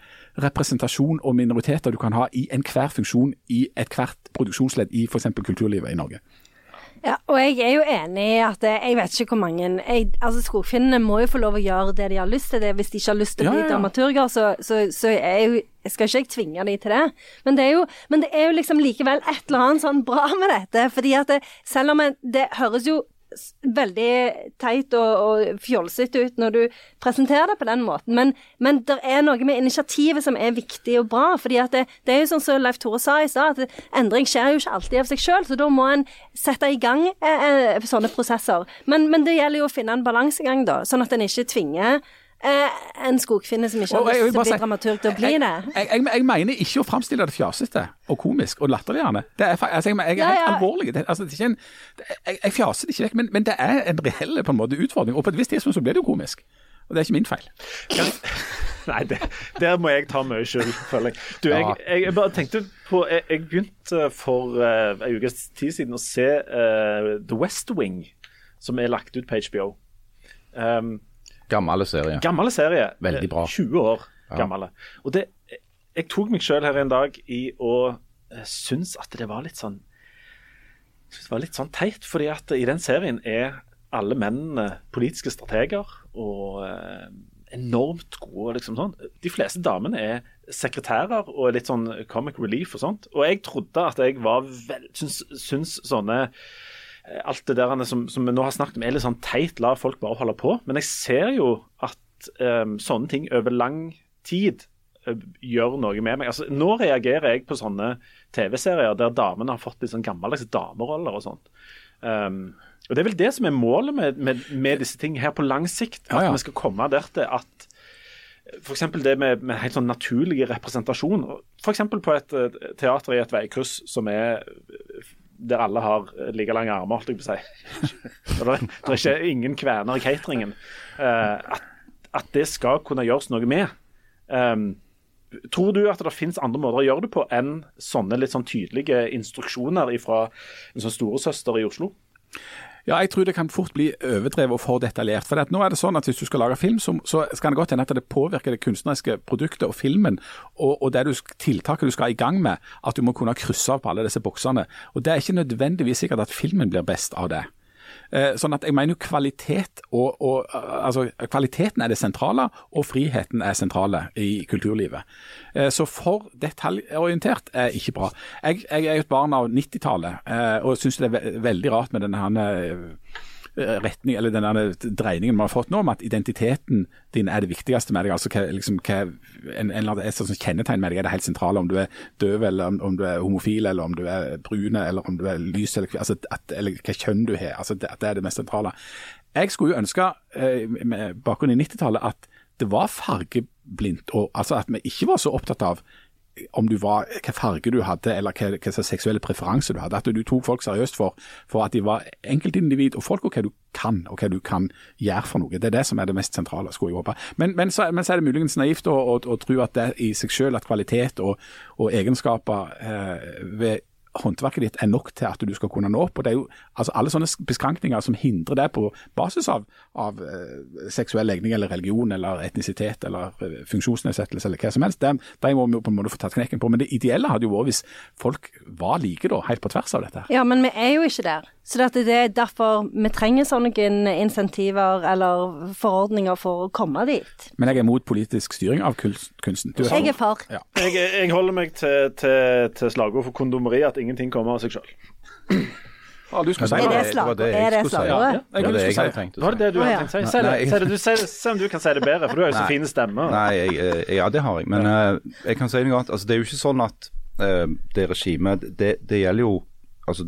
representasjon og minoriteter du kan ha i enhver funksjon i ethvert produksjonsledd i f.eks. kulturlivet i Norge. Ja, og jeg er jo enig i at jeg vet ikke hvor mange jeg, Altså Skogfinnene må jo få lov å gjøre det de har lyst til. det Hvis de ikke har lyst til å bli ja, ja. dramaturger, så, så, så er jo, skal ikke jeg tvinge dem til det. Men det, er jo, men det er jo liksom likevel et eller annet sånn bra med dette. fordi at det, selv om det høres jo veldig teit og, og fjolsete ut når du presenterer det på den måten, men, men det er noe med initiativet som er viktig og bra. fordi at det, det er jo sånn som Leif Tore sa i stad, at endring skjer jo ikke alltid av seg sjøl, så da må en sette i gang eh, eh, sånne prosesser. Men, men det gjelder jo å finne en balansegang, da, sånn at en ikke tvinger en skogfinne som ikke har lyst til å bli si- dramaturg, til å bli jeg, det. Jeg, jeg, jeg mener ikke å framstille det fjasete og komisk og latterliggjørende. Det er, altså, jeg, jeg er Ja, helt ja. alvorlig. Det, altså, det er ikke en, jeg, jeg fjaser det ikke vekk, men, men det er en reell på en måte, utfordring. Og på et visst tidspunkt så blir det jo komisk. Og det er ikke min feil. Nei, det, der må jeg ta mye skyld, føler jeg. Du, jeg, jeg, jeg bare tenkte på Jeg, jeg begynte for uh, en ukes tid siden å se uh, The West Wing, som er lagt ut på HBO. Um, Gammel serie. Gammel serie. Veldig bra. Eh, 20 år gammel. Og det, jeg tok meg sjøl her en dag i å uh, synes at det var litt sånn det var litt sånn teit, fordi at i den serien er alle mennene politiske strateger og eh, enormt gode. liksom sånn. De fleste damene er sekretærer og litt sånn comic relief og sånt. Og jeg trodde at jeg var vel, syns, syns sånne eh, Alt det der som, som vi nå har snakket om er litt sånn teit, la folk bare holde på. Men jeg ser jo at um, sånne ting over lang tid uh, gjør noe med meg. Altså, nå reagerer jeg på sånne TV-serier der damene har fått litt sånn gammeldags dameroller og sånt. Um, og Det er vel det som er målet med, med, med disse tingene her på lang sikt. At Ja, ja. vi skal komme der til at F.eks. det med, med helt sånn naturlig representasjon. F.eks. på et eh, teater i et veikryss som er der alle har like lange armer, holdt jeg på å si. Det er ikke ingen kvener i cateringen. Eh, at, at det skal kunne gjøres noe med. Um, tror du at det finnes andre måter å gjøre det på enn sånne litt sånn tydelige instruksjoner fra en sånn storesøster i Oslo? Ja, jeg tror det kan fort bli overdrevet og for detaljert. For nå er det sånn at Hvis du skal lage film, så, så kan det godt hende at det påvirker det kunstneriske produktet og filmen og, og det du, tiltaket du skal i gang med, at du må kunne krysse av på alle disse boksene. Og Det er ikke nødvendigvis sikkert at filmen blir best av det. Eh, sånn at jeg mener jo kvalitet og, og altså Kvaliteten er det sentrale, og friheten er sentrale i kulturlivet. Eh, så for detaljorientert er ikke bra. Jeg, jeg er jo et barn av 90-tallet eh, og syns det er veldig rart med denne her, retning, eller denne dreiningen man har fått nå, om at identiteten din er det viktigste med deg. altså hva, liksom, hva, en, en annen et sånt kjennetegn med deg er det helt sentrale. Om du er døv, eller om, om du er homofil, eller om du er brune, eller om du er lys, eller, altså, at, eller hva kjønn du har. altså det, det er det mest sentrale. Jeg skulle jo ønske, eh, med bakgrunn i 90-tallet, at det var fargeblindt, og altså at vi ikke var så opptatt av om du var, hva farge du hadde, eller hva, hva slags seksuelle preferanse du hadde. At du tok folk seriøst for, for at de var enkeltindivid og folk, og hva du kan, og hva du kan gjøre for noe. Det er det som er det mest sentrale, skulle jeg håpe. Men, men, så, men så er det muligens naivt å, å, å tro at det i seg selv, at kvalitet og, og egenskaper eh, ved håndverket ditt er nok til at du skal kunne nå opp. og det er jo altså Alle sånne beskrankninger som hindrer det på basis av, av eh, seksuell legning eller religion eller etnisitet eller eh, funksjonsnedsettelse eller hva som helst, det, det må vi på en måte få tatt knekken på. Men det ideelle hadde jo vært hvis folk var like, da, helt på tvers av dette. Ja, men vi er jo ikke der. Så det er derfor vi trenger sånne insentiver eller forordninger for å komme dit. Men jeg er mot politisk styring av kunsten. Du Jeg er for. Ja. Jeg, jeg holder meg til, til, til slagordet for kondomeri, at ingenting kommer av seg sjøl. Ah, du skulle si Er det det var det er jeg det skulle si. slagordet? Ja, Det var det jeg hadde tenkt å Var det det du hadde tenkt å si? Si det. Si det. Du, si, det- se om du kan si det bedre, for du har jo så fine stemmer. Nei, jeg, eh, ja det har jeg. Men eh, jeg kan si noe annet. Altså, det er jo ikke sånn at eh, det regimet det, det gjelder jo altså,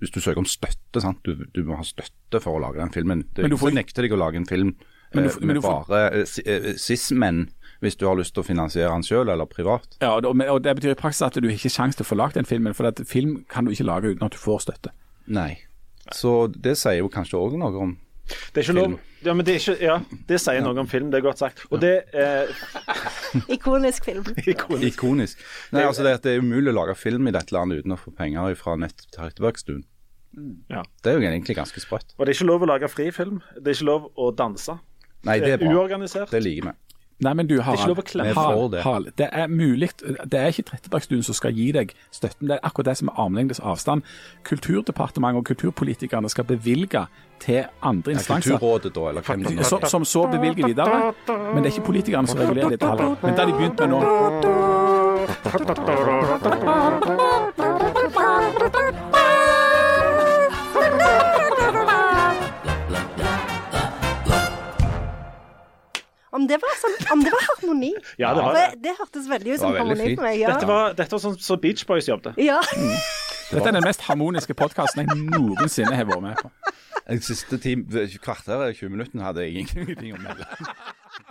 Hvis du søker om støtte, sant? Du, du må ha støtte for å lage den filmen. Det Men du får- ikke nekter deg å lage en film Men du eh, men du får- bare eh, eh, cis-menn, hvis du har lyst til å finansiere den sjøl eller privat. Ja, og det- og det betyr i praksis at du ikke har sjanse til å få lagd den filmen, for at film kan du ikke lage uten at du får støtte. Nei. Så det sier jo kanskje òg noe om Det er ikke lov. Ja, men det, er ikke, ja, det sier noe om film, det er godt sagt. Og det eh... Ikonisk film. ikonisk. ikonisk. Nei, altså det, det er umulig å lage film i dette landet uten å få penger fra Nett Trettebergstuen. Ja. Det er jo egentlig ganske sprøtt. Og det er ikke lov å lage frifilm. Det er ikke lov å danse. Nei, det er bra. Uorganisert. Det liker vi. Nei, men du, Harald, er det. Harald, det er mulig. Det er ikke Trettebergstuen som skal gi deg støtten. Det er akkurat det som er armlengdes avstand. Kulturdepartementet og kulturpolitikerne skal bevilge til andre instanser. Ja. Kulturrådet, da, eller hvem det er. Som, som så bevilger videre. Men det er ikke politikerne som regulerer det tallet. Men det har de begynt med nå. Om det var, sånn, om det var harmoni. Ja, det var det. Det hørtes veldig ut som harmoni for meg. Ja. Dette var, dette var sånn som så Beach Boys jobbet. ja. Dette er den mest harmoniske podkasten jeg noensinne har vært med på. De siste kvarteret, 20 minuttene, hadde jeg ingenting å melde.